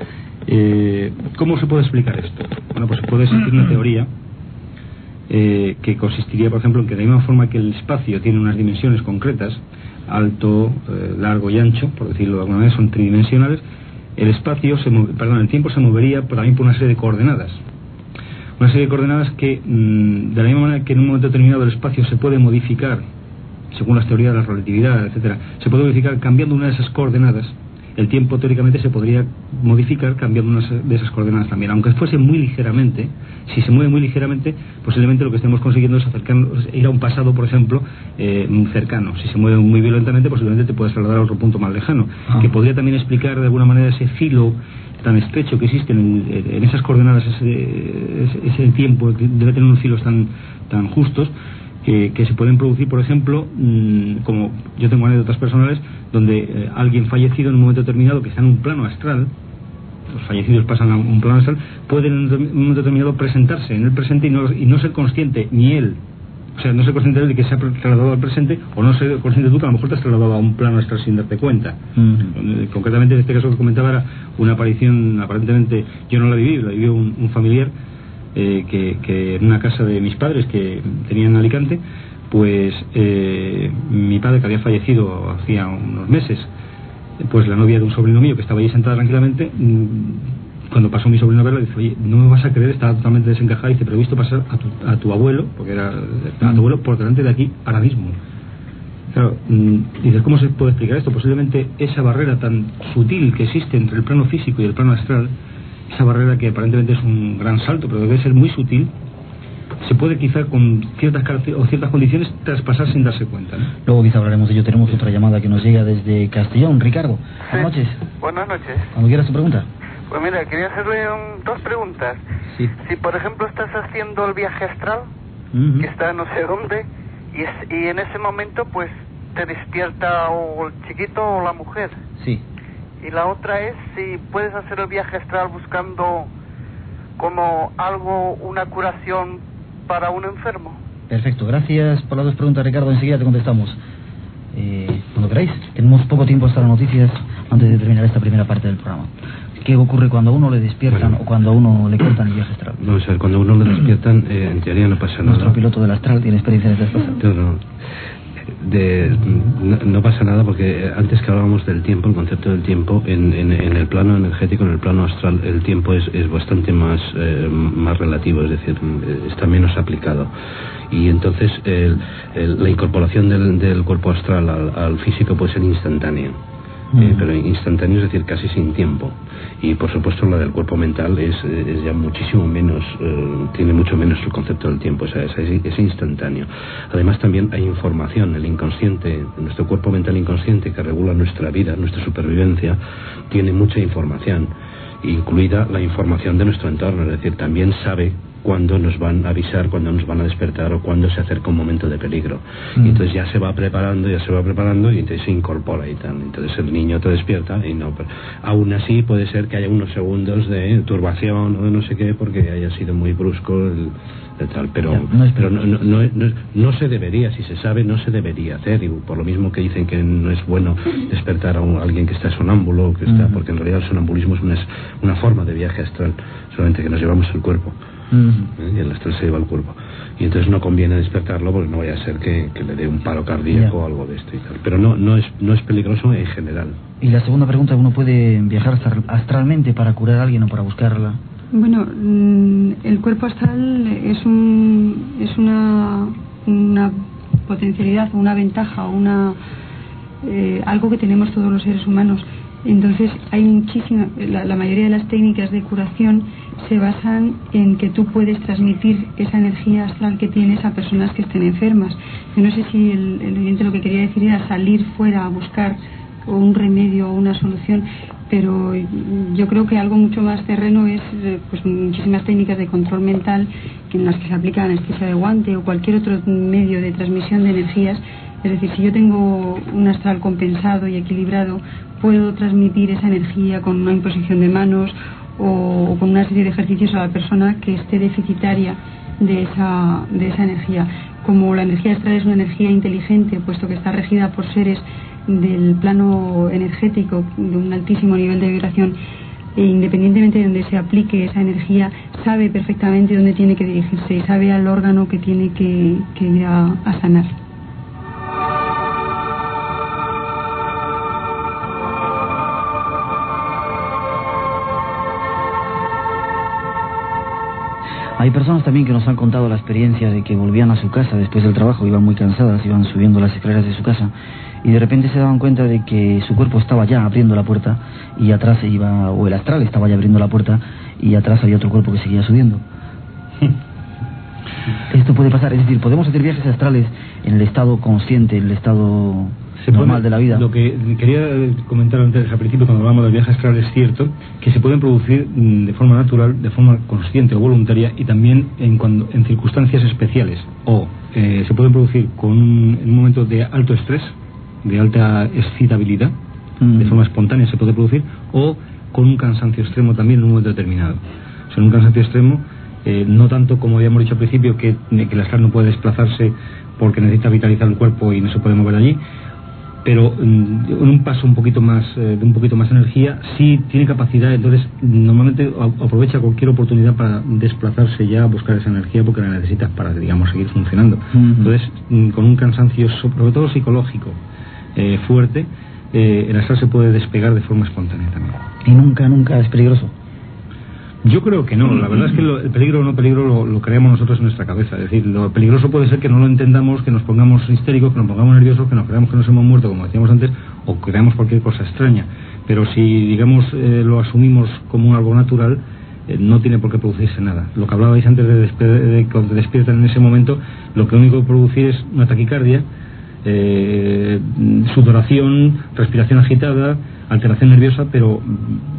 ¿Cómo se puede explicar esto? Bueno, pues se puede existir una teoría que consistiría, por ejemplo, en que de la misma forma que el espacio tiene unas dimensiones concretas, alto, eh, largo y ancho, por decirlo de alguna manera, son tridimensionales, el espacio, se perdón, el tiempo se movería también por una serie de coordenadas. Una serie de coordenadas que, mm, de la misma manera que en un momento determinado el espacio se puede modificar según las teorías de la relatividad, etcétera, se puede modificar cambiando una de esas coordenadas el tiempo teóricamente se podría modificar cambiando unas de esas coordenadas también. Aunque fuese muy ligeramente, si se mueve muy ligeramente, posiblemente lo que estemos consiguiendo es acercarnos, ir a un pasado, por ejemplo, eh, cercano. Si se mueve muy violentamente, posiblemente te puedas trasladar a otro punto más lejano. Ah. Que podría también explicar de alguna manera ese filo tan estrecho que existe en, en esas coordenadas, ese, ese, ese tiempo, que debe tener unos filos tan, tan justos, que, que, se pueden producir, por ejemplo, mmm, como yo tengo anécdotas personales, donde eh, alguien fallecido en un momento determinado que está en un plano astral, los fallecidos pasan a un plano astral, pueden en un momento determinado presentarse en el presente y no, y no ser consciente ni él, o sea, no ser consciente de que se ha trasladado al presente, o no ser consciente tú que a lo mejor te has trasladado a un plano astral sin darte cuenta. Mm. Uh-huh. Concretamente, en este caso que comentaba era una aparición, aparentemente, yo no la viví, la vivió un, un familiar eh, que, que, en una casa de mis padres que tenían en Alicante, pues eh, mi padre que había fallecido hacía unos meses, pues la novia de un sobrino mío que estaba allí sentada tranquilamente, mmm, cuando pasó mi sobrino a verla, dice, oye, no me vas a creer, estaba totalmente desencajada, y dice, pero he visto pasar a tu, a tu abuelo, porque era a tu abuelo por delante de aquí ahora mismo. Claro, mmm, dices, ¿cómo se puede explicar esto? Posiblemente esa barrera tan sutil que existe entre el plano físico y el plano astral, esa barrera que aparentemente es un gran salto, pero debe ser muy sutil, se puede quizá con ciertas o ciertas condiciones traspasar sin darse cuenta. ¿no? Luego quizá hablaremos de ello. Tenemos otra llamada que nos llega desde Castellón. Ricardo, sí. buenas noches. Buenas noches. Cuando quieras tu pregunta. Pues mira, quería hacerle un, dos preguntas. Sí. Si por ejemplo estás haciendo el viaje astral, uh -huh. que está no sé dónde, y, es, y en ese momento pues te despierta o el chiquito o la mujer. Sí. Y la otra es si puedes hacer el viaje astral buscando como algo, una curación para un enfermo. Perfecto, gracias por las dos preguntas, Ricardo. Enseguida te contestamos. Eh, cuando queráis, tenemos poco tiempo hasta las noticias antes de terminar esta primera parte del programa. ¿Qué ocurre cuando a uno le despiertan bueno, o cuando a uno le cortan el viaje astral? Vamos a ver, cuando a uno le despiertan, eh, en teoría no pasa nada. Nuestro piloto del astral tiene experiencia en estas cosas. No, no. De, no, pasa nada porque antes que hablábamos del tiempo, el concepto del tiempo, en, en, el plano energético, en el plano astral, el tiempo es, es bastante más, eh, más relativo, es decir, está menos aplicado. Y entonces el, la incorporación del, cuerpo astral al, al, físico puede ser instantánea. Mm. Eh, pero instantáneo es decir, casi sin tiempo. Y por supuesto la del cuerpo mental es, es ya muchísimo menos, eh, tiene mucho menos el concepto del tiempo, o sea, es, es, instantáneo. Además también hay información, el inconsciente, nuestro cuerpo mental inconsciente que regula nuestra vida, nuestra supervivencia, tiene mucha información, incluida la información de nuestro entorno, es decir, también sabe cuándo nos van a avisar, cuándo nos van a despertar o cuándo se acerca un momento de peligro. Mm. Y entonces ya se va preparando, ya se va preparando y entonces se incorpora y tal. Entonces el niño te despierta y no. Pero aún así puede ser que haya unos segundos de turbación o de no sé qué porque haya sido muy brusco el, el tal. Pero, ya, no, pero no, no, no, no, se debería, si se sabe, no se debería hacer. Y por lo mismo que dicen que no es bueno [LAUGHS] despertar a, un, a alguien que está sonámbulo, que está, mm. porque en realidad el sonambulismo es una, una forma de viaje astral, solamente que nos llevamos el cuerpo. Uh -huh. ¿eh? y el estrés se lleva al cuerpo. Y entonces no conviene despertarlo porque no vaya a ser que, que le dé un paro cardíaco o algo de esto y tal. Pero no no es no es peligroso en general. Y la segunda pregunta uno puede viajar astralmente para curar a alguien o para buscarla bueno mm, el cuerpo astral es un es una una potencialidad o una ventaja o una eh, algo que tenemos todos los seres humanos entonces hay muchísima la, la mayoría de las técnicas de curación se basan en que tú puedes transmitir esa energía astral que tienes a personas que estén enfermas. Yo no sé si el, oyente lo que quería decir era salir fuera a buscar un remedio o una solución, pero yo creo que algo mucho más terreno es pues muchísimas técnicas de control mental en las que se aplica anestesia de guante o cualquier otro medio de transmisión de energías. Es decir, si yo tengo un astral compensado y equilibrado, puedo transmitir esa energía con una imposición de manos o con una serie de ejercicios a la persona que esté deficitaria de esa, de esa energía. Como la energía astral es una energía inteligente, puesto que está regida por seres del plano energético de un altísimo nivel de vibración, e independientemente de donde se aplique esa energía, sabe perfectamente dónde tiene que dirigirse y sabe al órgano que tiene que, que ir a, a sanar. Hay personas también que nos han contado la experiencia de que volvían a su casa después del trabajo, iban muy cansadas, iban subiendo las escaleras de su casa y de repente se daban cuenta de que su cuerpo estaba ya abriendo la puerta y atrás se iba, o el astral estaba ya abriendo la puerta y atrás había otro cuerpo que seguía subiendo. [LAUGHS] Esto puede pasar, es decir, podemos hacer viajes astrales en el estado consciente, en el estado normal de la vida. Lo que quería comentar antes al principio cuando hablamos del viaje astral es cierto que se pueden producir mm, de forma natural, de forma consciente o voluntaria y también en, cuando, en circunstancias especiales o eh, se pueden producir con un, en un momento de alto estrés, de alta excitabilidad, de forma espontánea se puede producir o con un cansancio extremo también en un momento determinado. O sea, en un cansancio extremo eh, no tanto como habíamos dicho al principio que, que el astral no puede desplazarse porque necesita vitalizar el cuerpo y no se puede mover allí, pero en un paso un poquito más eh, de un poquito más energía sí tiene capacidad entonces normalmente aprovecha cualquier oportunidad para desplazarse ya a buscar esa energía porque la necesitas para digamos seguir funcionando. Entonces mm, con un cansancio sobre todo psicológico eh, fuerte eh, el astral se puede despegar de forma espontánea también. Y nunca nunca es peligroso yo creo que no, la verdad es que el peligro o no peligro lo, creamos nosotros en nuestra cabeza. Es decir, lo peligroso puede ser que no lo entendamos, que nos pongamos histéricos, que nos pongamos nerviosos, que nos creamos que nos hemos muerto, como decíamos antes, o creamos cualquier cosa extraña. Pero si, digamos, eh, lo asumimos como algo natural, eh, no tiene por qué producirse nada. Lo que hablabais antes de, de cuando te despiertan en ese momento, lo que único que producir es una taquicardia, eh, sudoración, respiración agitada, alteración nerviosa, pero,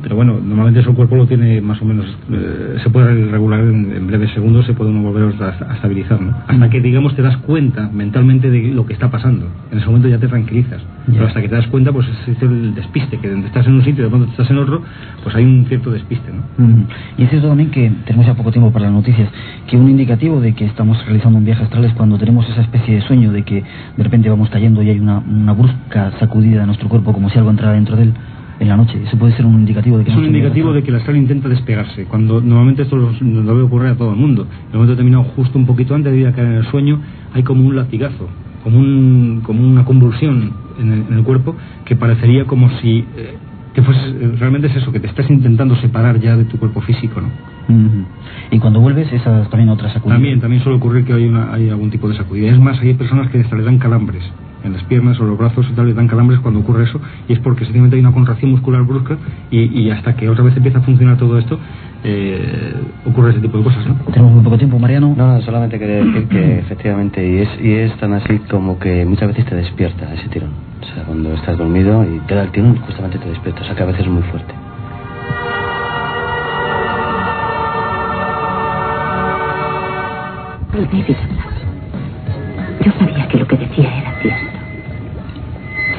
pero bueno, normalmente eso el cuerpo lo tiene más o menos, eh, se puede regular en, breves segundos, se puede uno volver a, estabilizar, ¿no? Hasta que, digamos, te das cuenta mentalmente de lo que está pasando. En ese momento ya te tranquilizas. Pero hasta que te das cuenta, pues es el despiste, que estás en un sitio y de pronto estás en otro, pues hay un cierto despiste, ¿no? Y es cierto también que tenemos ya poco tiempo para las noticias, que un indicativo de que estamos realizando un viaje astral es cuando tenemos esa especie de sueño de que de repente vamos cayendo y hay una, una brusca sacudida de nuestro cuerpo como si algo entrara dentro de él en la noche. Eso puede ser un indicativo de que... Es un indicativo de que el astral intenta despegarse. Cuando normalmente esto lo, ve ocurrir a todo el mundo. En un momento determinado, justo un poquito antes de ir a caer en el sueño, hay como un latigazo, como, un, como una convulsión en el, cuerpo que parecería como si... Eh, que fuese, realmente es eso, que te estás intentando separar ya de tu cuerpo físico, ¿no? Y cuando vuelves, esa es también otra sacudida. También, también suele ocurrir que hay, una, hay algún tipo de sacudida. Es más, hay personas que les dan calambres en las piernas o los brazos y tal, les dan calambres cuando ocurre eso, y es porque sencillamente hay una contracción muscular brusca y, y hasta que otra vez empieza a funcionar todo esto, eh, ocurre ese tipo de cosas, ¿no? Tenemos muy poco tiempo, Mariano. No, solamente quería decir que [CLEARS THROAT] efectivamente, y es, y es tan así como que muchas veces te despierta ese tirón. O sea, cuando estás dormido y te da el tirón, justamente te despierta, o sea que a veces es muy fuerte. Yo sabía que lo que decía era.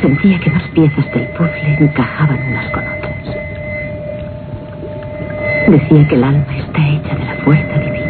Sentía que dos piezas del puzzle encajaban unas con otras. Decía que el alma está hecha de la fuerza divina.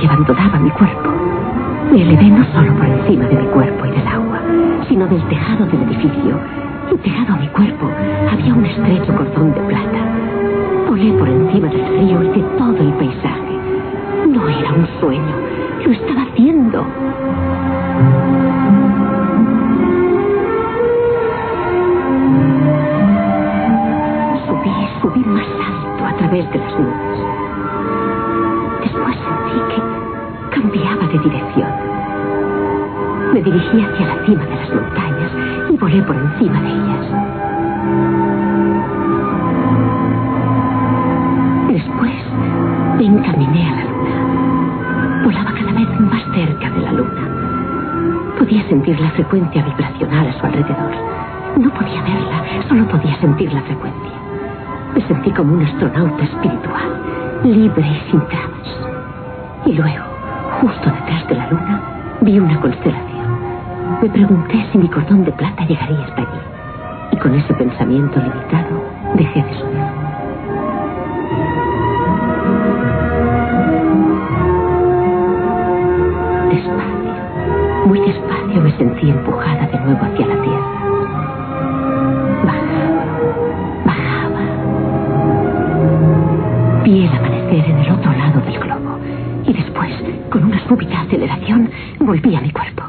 Que abandonaba mi cuerpo. Me elevé no solo por encima de mi cuerpo y del agua, sino del tejado del edificio. Frecuencia vibracional a su alrededor. No podía verla, solo podía sentir la frecuencia. Me sentí como un astronauta espiritual, libre y sin trabas. Y luego, justo detrás de la luna, vi una constelación. Me pregunté si mi cordón de plata llegaría hasta allí. Y con ese pensamiento limitado, dejé de soñar. Sentí empujada de nuevo hacia la tierra. Bajaba, bajaba. Vi el amanecer en el otro lado del globo y después, con una súbita aceleración, volví a mi cuerpo.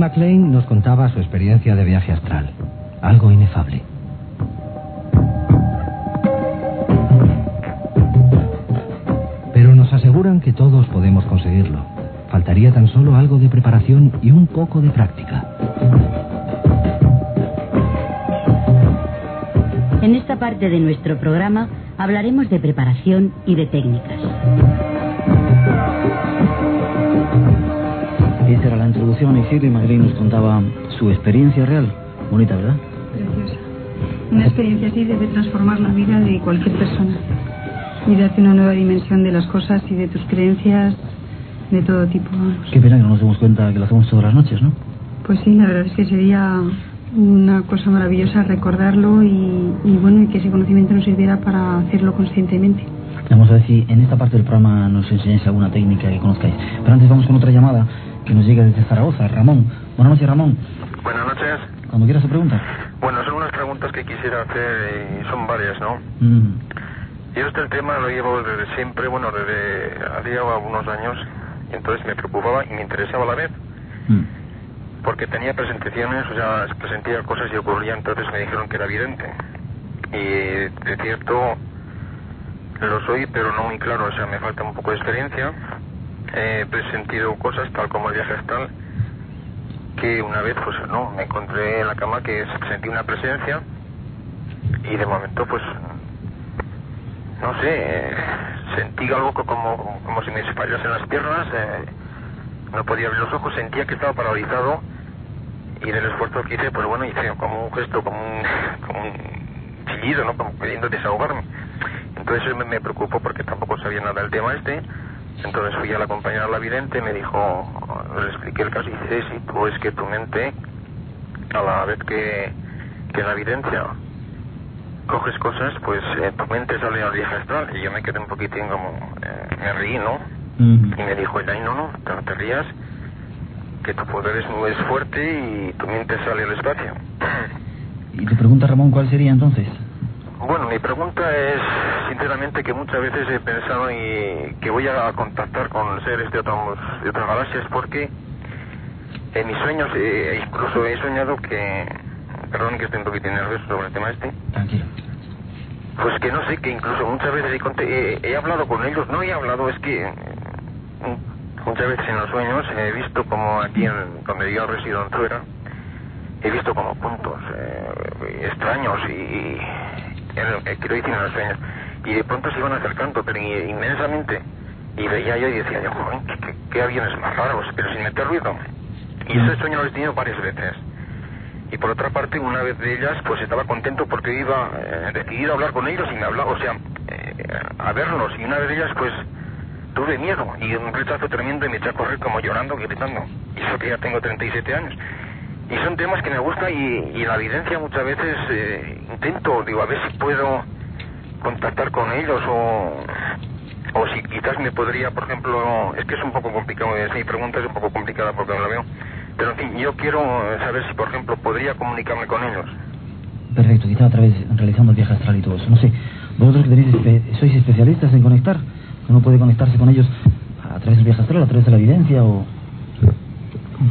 MacLaine nos contaba su experiencia de viaje astral. Algo inefable. Pero nos aseguran que todos podemos conseguirlo. Faltaría tan solo algo de preparación y un poco de práctica. En esta parte de nuestro programa hablaremos de preparación y de técnicas. Esta era la introducción y Shirley MacLaine nos contaba su experiencia real. Bonita, ¿verdad? Preciosa. Una experiencia así debe transformar la vida de cualquier persona y darte una nueva dimensión de las cosas y de tus creencias de todo tipo. Qué pena que no nos demos cuenta que lo hacemos todas las noches, ¿no? Pues sí, la verdad es que sería una cosa maravillosa recordarlo y, y bueno, y que ese conocimiento nos sirviera para hacerlo conscientemente. Vamos a ver si en esta parte del programa nos enseñáis alguna técnica que conozcáis. Pero antes vamos con otra llamada que nos llega desde Zaragoza. Ramón. Buenas noches, Ramón. Buenas noches. Cuando quieras su pregunta. Bueno, son unas preguntas que quisiera hacer y son varias, ¿no? Mm. Yo este tema lo llevo desde siempre, bueno, desde hacía algunos años, y entonces me preocupaba y me interesaba a la vez, Mm. porque tenía presentaciones, o sea, presentía cosas y ocurría, entonces me dijeron que era evidente. Y de cierto lo soy, pero no muy claro, o sea, me falta un poco de experiencia. He presentido cosas tal como el viaje astral, que una vez, pues no, me encontré en la cama que sentí una presencia y de momento, pues, no sé, sentí algo co- como, como si me espallasen las piernas, eh, no podía abrir los ojos, sentía que estaba paralizado y del esfuerzo que hice, pues bueno, hice como un gesto, como un, [LAUGHS] como un chillido, ¿no? Como queriendo desahogarme. Entonces me, me preocupó porque tampoco sabía nada del tema este. Entonces fui a la compañera la vidente, me dijo, le expliqué el caso y dice, sí, tú es que tu mente, a la vez que, que en la evidencia coges cosas, pues eh, tu mente sale al viaje astral. Y yo me quedé un poquitín como, eh, me reí, ¿no? Y me dijo, ay, no, no, no te rías, que tu poder es es fuerte y tu mente sale al espacio. Y te pregunta Ramón cuál sería entonces. Bueno, mi pregunta es, sinceramente, que muchas veces he pensado y que voy a contactar con seres de, otros, de otras galaxias porque en mis sueños eh, incluso he soñado que, perdón que estoy un poquito nervioso sobre el tema este, Tranquilo. pues que no sé, que incluso muchas veces he, he- he hablado con ellos, no he hablado, es que mm, muchas veces en los sueños he visto como aquí en, donde yo resido en Zuera, he visto como puntos eh, extraños y, eh, quiero decir en los sueños y de pronto se iban acercando pero inmensamente. Y veía yo y decía yo joder qué, qué, qué aviones más raros pero sin meter ruido y ese sueño lo he tenido varias veces. Y por otra parte una vez de ellas pues estaba contento porque iba eh, decidido a hablar con ellos y me hablaba o sea eh, a verlos. Y una vez de ellas pues tuve miedo y un rechazo tremendo y me eché a correr como llorando, gritando. Y eso que ya tengo 37 años. Y son temas que me gustan y, y la evidencia muchas veces eh, intento, digo, a ver si puedo contactar con ellos o, o si quizás me podría, por ejemplo, es que es un poco complicado, es, mi pregunta es un poco complicada porque no la veo, pero en fin, yo quiero saber si, por ejemplo, podría comunicarme con ellos. Perfecto, quizá a través, realizando el viaje astral y todo eso. No sé, vosotros que tenéis, espe- sois especialistas en conectar, uno puede conectarse con ellos a través del viaje astral, a través de la evidencia o...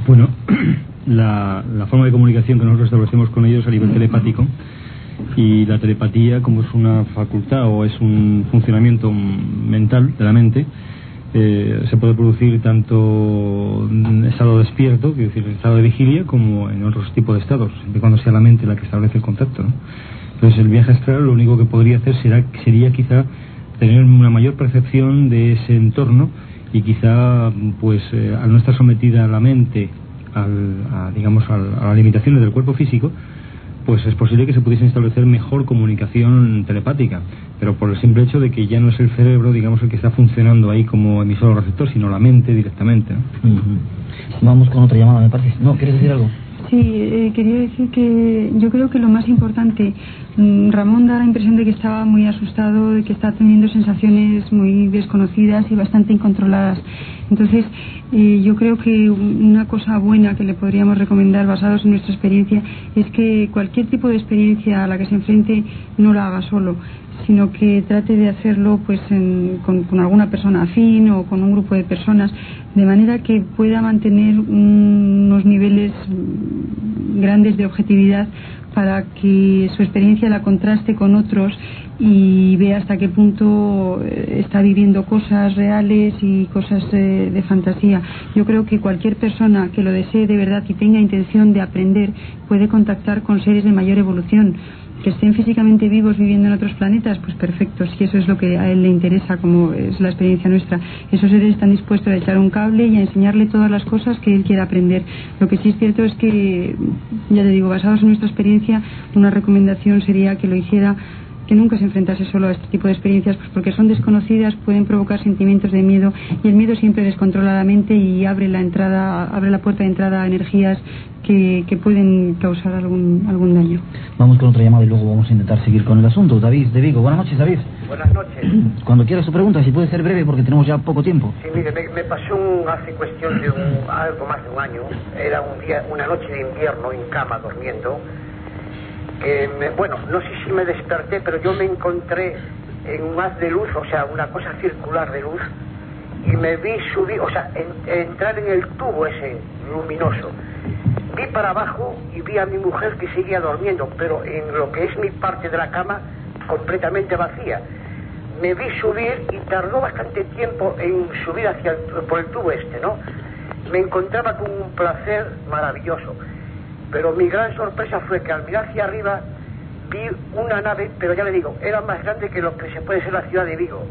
Bueno, la, la forma de comunicación que nosotros establecemos con ellos a nivel telepático y la telepatía como es una facultad o es un funcionamiento mental de la mente eh, se puede producir tanto en estado despierto, quiero decir, en estado de vigilia, como en otros tipos de estados, siempre cuando sea la mente la que establece el contacto. ¿no? Entonces, el viaje astral lo único que podría hacer será, sería quizá tener una mayor percepción de ese entorno y quizá, pues, eh, al no estar sometida la mente al, a, digamos, al- a las limitaciones del cuerpo físico, pues es posible que se pudiese establecer mejor comunicación telepática, pero por el simple hecho de que ya no es el cerebro, digamos, el que está funcionando ahí como emisor o receptor, sino la mente directamente. Vamos con otra llamada, me parece. No, ¿quieres decir algo? Sí, eh, quería decir que yo creo que lo más importante, mm, Ramón da la impresión de que estaba muy asustado, de que está teniendo sensaciones muy desconocidas y bastante incontroladas. Entonces, eh, yo creo que una cosa buena que le podríamos recomendar, basados en nuestra experiencia, es que cualquier tipo de experiencia a la que se enfrente no la haga solo sino que trate de hacerlo pues en- con, alguna persona afín o con un grupo de personas de manera que pueda mantener un- unos niveles grandes de objetividad para que su experiencia la contraste con otros y vea hasta qué punto eh, está viviendo cosas reales y cosas eh, de fantasía. Yo creo que cualquier persona que lo desee de verdad y tenga intención de aprender puede contactar con seres de mayor evolución que estén físicamente vivos viviendo en otros planetas, pues perfecto, si eso es lo que a él le interesa, como es la experiencia nuestra. Esos seres están dispuestos a echar un cable y a enseñarle todas las cosas que él quiera aprender. Lo que sí es cierto es que, ya te digo, basados en nuestra experiencia, una recomendación sería que lo hiciera que nunca se enfrentase solo a este tipo de experiencias, pues porque son desconocidas, pueden provocar sentimientos de miedo y el miedo siempre descontrola la mente y abre la entrada, abre la puerta de entrada a energías que, que pueden causar algún, algún daño. Vamos con otra llamada y luego vamos a intentar seguir con el asunto. David de Vigo, buenas noches, David. Buenas noches. [CLEARS THROAT] Cuando quieras su pregunta, si puede ser breve porque tenemos ya poco tiempo. Sí, mire, me, me pasó un- hace cuestión de un- algo más de un año. Era un día, una noche de invierno en cama durmiendo. Que me- bueno, no sé si me desperté, pero yo me encontré en un haz de luz, o sea, una cosa circular de luz, y me vi subir, o sea, en- entrar en el tubo ese luminoso. Vi para abajo y vi a mi mujer que seguía durmiendo, pero en lo que es mi parte de la cama, completamente vacía. Me vi subir y tardó bastante tiempo en subir hacia el- por el tubo este, ¿no? Me encontraba con un placer maravilloso. Pero mi gran sorpresa fue que al mirar hacia arriba vi una nave, pero ya le digo, era más grande que lo que se puede ser la ciudad de Vigo.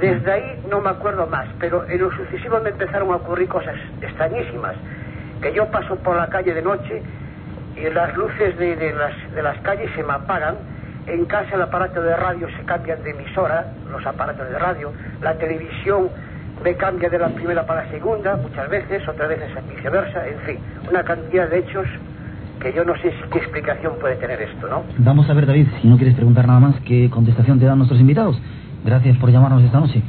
Desde ahí no me acuerdo más, pero en lo sucesivo me empezaron a ocurrir cosas extrañísimas. Que yo paso por la calle de noche y las luces de, las, de las calles se me apagan. En casa el aparato de radio se cambian de emisora, los aparatos de radio. La televisión me cambia de la primera para la segunda, muchas veces, otras veces viceversa. En fin, una cantidad de hechos que yo no sé si- qué explicación puede tener esto, ¿no? Vamos a ver, David, si no quieres preguntar nada más, ¿qué contestación te dan nuestros invitados? Gracias por llamarnos esta noche.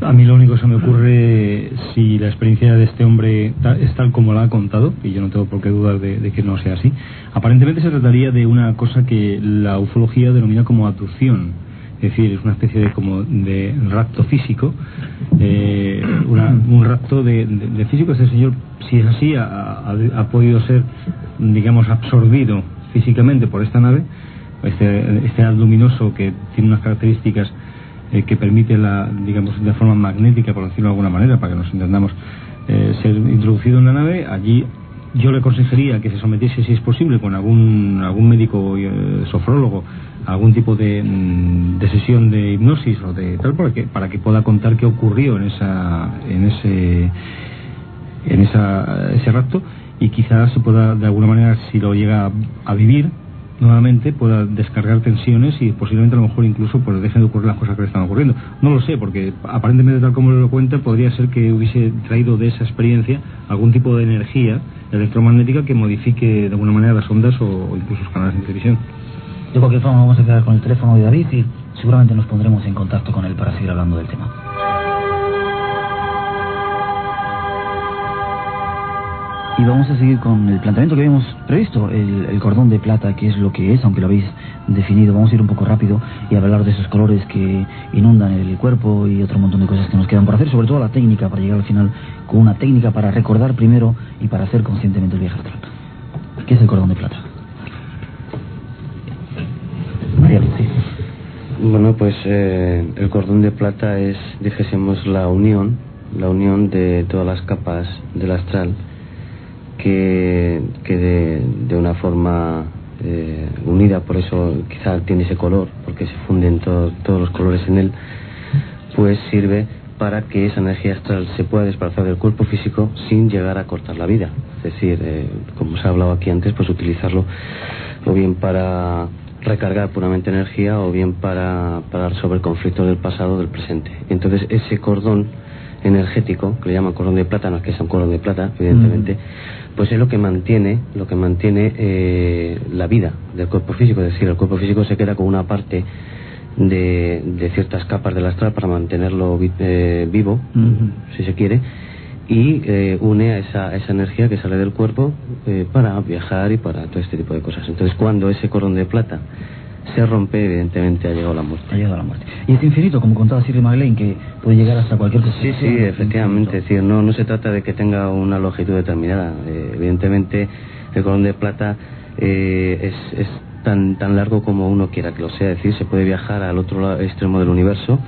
A mí lo único que se me ocurre, si la experiencia de este hombre ta- es tal como la ha contado, y yo no tengo por qué dudar de, de que no sea así, aparentemente se trataría de una cosa que la ufología denomina como abducción. Es decir, es una especie de como de rapto físico, eh, una- un rapto de, físico. Este señor, si es así, ha, podido ser, digamos, absorbido físicamente por esta nave, este, este luminoso que tiene unas características eh, que permite la, digamos, de forma magnética, por decirlo de alguna manera, para que nos entendamos, eh, ser introducido en la nave. Allí yo le aconsejaría que se sometiese, si es posible, con algún, algún médico eh, sofrólogo, algún tipo de, mm, de sesión de hipnosis o de tal, para que, para que pueda contar qué ocurrió en, esa, en ese en esa, ese rapto y quizás se pueda de alguna manera si lo llega a, vivir nuevamente pueda descargar tensiones y posiblemente a lo mejor incluso pues dejen de ocurrir las cosas que le están ocurriendo. No lo sé, porque aparentemente tal como lo cuenta podría ser que hubiese traído de esa experiencia algún tipo de energía electromagnética que modifique de alguna manera las ondas o, incluso los canales de televisión. De cualquier forma vamos a quedar con el teléfono de David y seguramente nos pondremos en contacto con él para seguir hablando del tema. Y vamos a seguir con el planteamiento que habíamos previsto, el, cordón de plata, que es lo que es, aunque lo habéis definido. Vamos a ir un poco rápido y hablar de esos colores que inundan el cuerpo y otro montón de cosas que nos quedan por hacer, sobre todo la técnica, para llegar al final con una técnica para recordar primero y para hacer conscientemente el viaje astral. ¿Qué es el cordón de plata? María Bueno, pues eh, el cordón de plata es, dijésemos, la unión, la unión de todas las capas del astral que, que de, de, una forma eh, unida, por eso quizá tiene ese color, porque se funden todos los colores en él, pues sirve para que esa energía astral se pueda desplazar del cuerpo físico sin llegar a cortar la vida. Es decir, eh, como se ha hablado aquí antes, pues utilizarlo o bien para recargar puramente energía o bien para, para resolver conflictos del pasado o del presente. Entonces ese cordón energético, que le llaman cordón de plata, no es que sea un cordón de plata, evidentemente, pues es lo que mantiene, lo que mantiene eh, la vida del cuerpo físico, es decir, el cuerpo físico se queda con una parte de, de ciertas capas del astral para mantenerlo eh, vivo, si se quiere, y eh, une a esa, esa energía que sale del cuerpo para viajar y para todo este tipo de cosas. Entonces, cuando ese cordón de plata se rompe, evidentemente ha llegado la muerte. Ha llegado la muerte. Y es infinito, como contaba Siri Magdalene, que puede llegar hasta cualquier cosa. Sí, sí, efectivamente. Es decir, no, no se trata de que tenga una longitud determinada. Eh, evidentemente, el colón de plata eh, es, es tan tan largo como uno quiera que lo sea. Es decir, se puede viajar al otro extremo del universo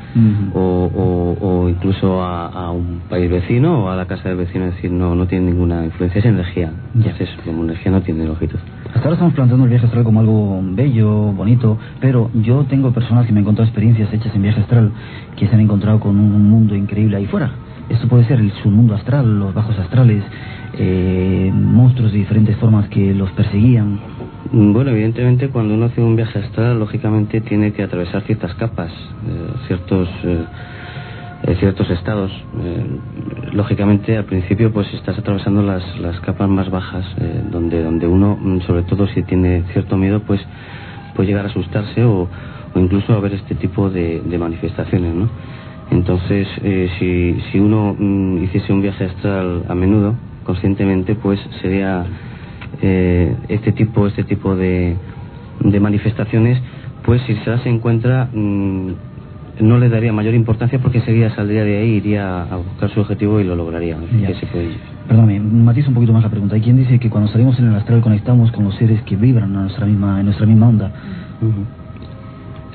o, o, incluso a, un país vecino o a la casa del vecino. Es decir, no, no tiene ninguna influencia. Es energía. Ya. Es como energía no tiene longitud. Hasta ahora estamos planteando el viaje astral como algo bello, bonito, pero yo tengo personas que me han encontrado experiencias hechas en viaje astral que se han encontrado con un mundo increíble ahí fuera. Esto puede ser el submundo astral, los bajos astrales, eh, monstruos de diferentes formas que los perseguían. Bueno, evidentemente cuando uno hace un viaje astral, lógicamente tiene que atravesar ciertas capas, eh, ciertos... Eh, ciertos estados. Eh, lógicamente, al principio, pues estás atravesando las, las capas más bajas, eh, donde, donde uno, mm, sobre todo si tiene cierto miedo, pues puede llegar a asustarse o, o incluso a ver este tipo de, de manifestaciones, ¿no? Entonces, eh, si, si uno mm, hiciese un viaje astral a menudo, conscientemente, pues sería este tipo, este tipo de, de manifestaciones, pues si se las encuentra mm, no le daría mayor importancia porque enseguida saldría de ahí, iría a buscar su objetivo y lo lograría. Perdóname, matiza un poquito más la pregunta. Hay quien dice que cuando salimos en el astral conectamos con los seres que vibran a nuestra misma, en nuestra misma onda.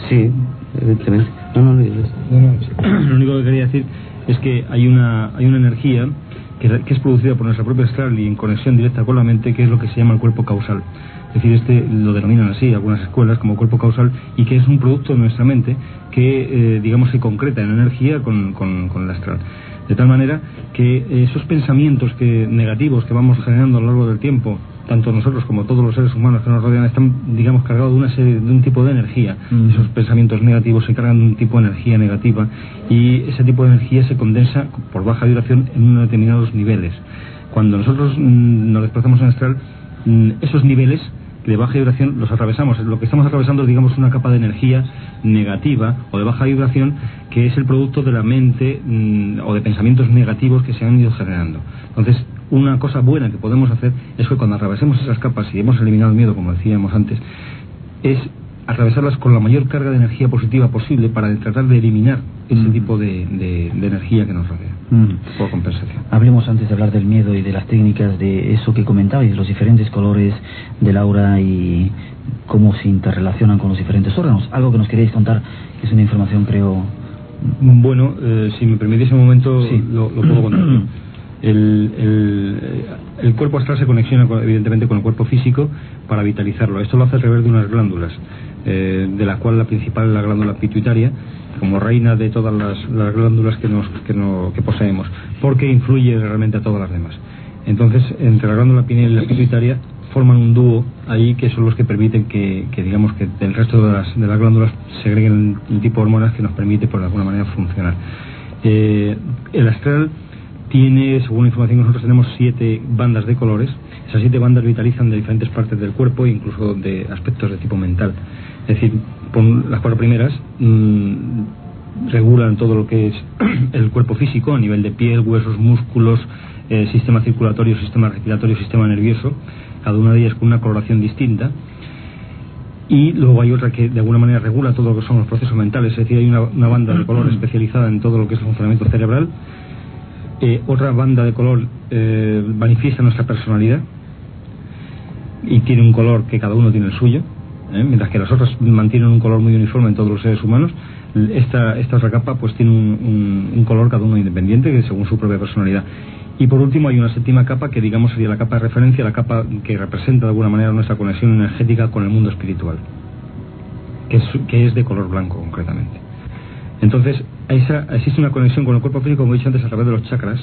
Sí, evidentemente. No, no, no, [CLEARS THROAT] Lo único que quería decir es que hay una, hay una energía que, es producida por nuestra propia astral y en conexión directa con la mente, que es lo que se llama el cuerpo causal. Es decir, este lo denominan así algunas escuelas como cuerpo causal y que es un producto de nuestra mente que, eh, digamos, se concreta en energía con, con, el astral. De tal manera que esos pensamientos que, negativos que vamos generando a lo largo del tiempo, tanto nosotros como todos los seres humanos que nos rodean, están, digamos, cargados de, una serie, de un tipo de energía. Esos pensamientos negativos se cargan de un tipo de energía negativa y ese tipo de energía se condensa por baja vibración en unos determinados niveles. Cuando nosotros mm, nos desplazamos en astral, mm, esos niveles de baja vibración los atravesamos. Lo que estamos atravesando es, digamos, una capa de energía negativa o de baja vibración que es el producto de la mente mm, o de pensamientos negativos que se han ido generando. Entonces, una cosa buena que podemos hacer es que cuando atravesemos esas capas y hemos eliminado el miedo, como decíamos antes, es atravesarlas con la mayor carga de energía positiva posible para tratar de eliminar ese mm. tipo de, energía que nos rodea, mm. por compensación. Hablemos antes de hablar del miedo y de las técnicas de eso que comentabais, los diferentes colores del aura y cómo se interrelacionan con los diferentes órganos. Algo que nos queréis contar, que es una información creo... Bueno, eh, si me permitís un momento, lo, puedo contar. [CLEARS THROAT] El, el, el, cuerpo astral se conexiona evidentemente con el cuerpo físico para vitalizarlo. Esto lo hace a través de unas glándulas. Eh, de la cual la principal es la glándula pituitaria, como reina de todas las, glándulas que, nos, que, no, que poseemos, porque influye realmente a todas las demás. Entonces, entre la glándula pineal y la pituitaria forman un dúo ahí que son los que permiten que, digamos que el resto de las, de las glándulas segreguen un tipo de hormonas que nos permite por alguna manera funcionar. Eh, el astral tiene, según la información que nosotros tenemos, siete bandas de colores. Esas siete bandas vitalizan de diferentes partes del cuerpo e incluso de aspectos de tipo mental. Es decir, las cuatro primeras mm, regulan todo lo que es [CLEARS THROAT] el cuerpo físico a nivel de piel, huesos, músculos, eh, sistema circulatorio, sistema respiratorio, sistema nervioso, cada una de ellas con una coloración distinta. Y luego hay otra que de alguna manera regula todo lo que son los procesos mentales, es decir, hay una, banda de color [CLEARS THROAT] especializada en todo lo que es el funcionamiento cerebral. Eh, otra banda de color eh, manifiesta nuestra personalidad y tiene un color que cada uno tiene el suyo, mientras que las otras mantienen un color muy uniforme en todos los seres humanos esta, esta otra capa pues tiene un, un, color cada uno independiente que según su propia personalidad. Y por último hay una séptima capa que digamos sería la capa de referencia la capa que representa de alguna manera nuestra conexión energética con el mundo espiritual que es, que es de color blanco concretamente entonces esa, existe una conexión con el cuerpo físico como he dicho antes a través de los chakras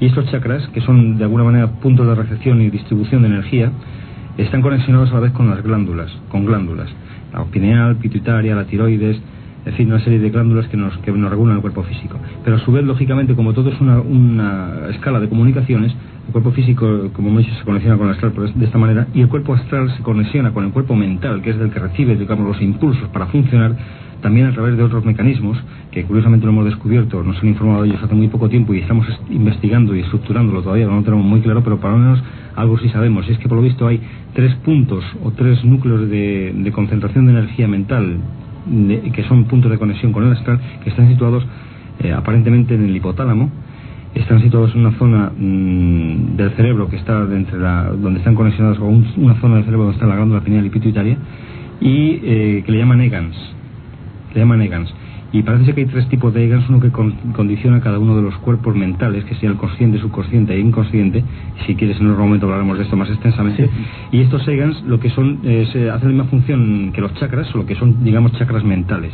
y estos chakras que son de alguna manera puntos de recepción y distribución de energía están conexionados a la vez con las glándulas con glándulas la pineal, pituitaria, la tiroides es decir, una serie de glándulas que nos, que nos regulan el cuerpo físico. Pero a su vez, lógicamente, como todo es una, una escala de comunicaciones, el cuerpo físico, como hemos dicho, se conexiona con el astral de esta manera, y el cuerpo astral se conexiona con el cuerpo mental, que es el que recibe, digamos, los impulsos para funcionar, también a través de otros mecanismos que curiosamente lo hemos descubierto, nos han informado de ellos hace muy poco tiempo y estamos investigando y estructurándolo todavía, no lo tenemos muy claro, pero para lo menos algo sí sabemos. Y es que por lo visto hay tres puntos o tres núcleos de, de concentración de energía mental que son puntos de conexión con el astral, que están situados eh, aparentemente en el hipotálamo, están situados en una zona mm, del cerebro que está entre la, donde están conexionados con una zona del cerebro donde está la glándula pineal y y eh, que le llaman EGANS, le llaman EGANS. Y parece que hay tres tipos de EGANS, uno que condiciona cada uno de los cuerpos mentales, que sea el consciente, subconsciente e inconsciente. Si quieres, en otro momento hablaremos de esto más extensamente. Y estos EGANS lo que son, eh, hacen la misma función que los chakras, o lo que son, digamos, chakras mentales.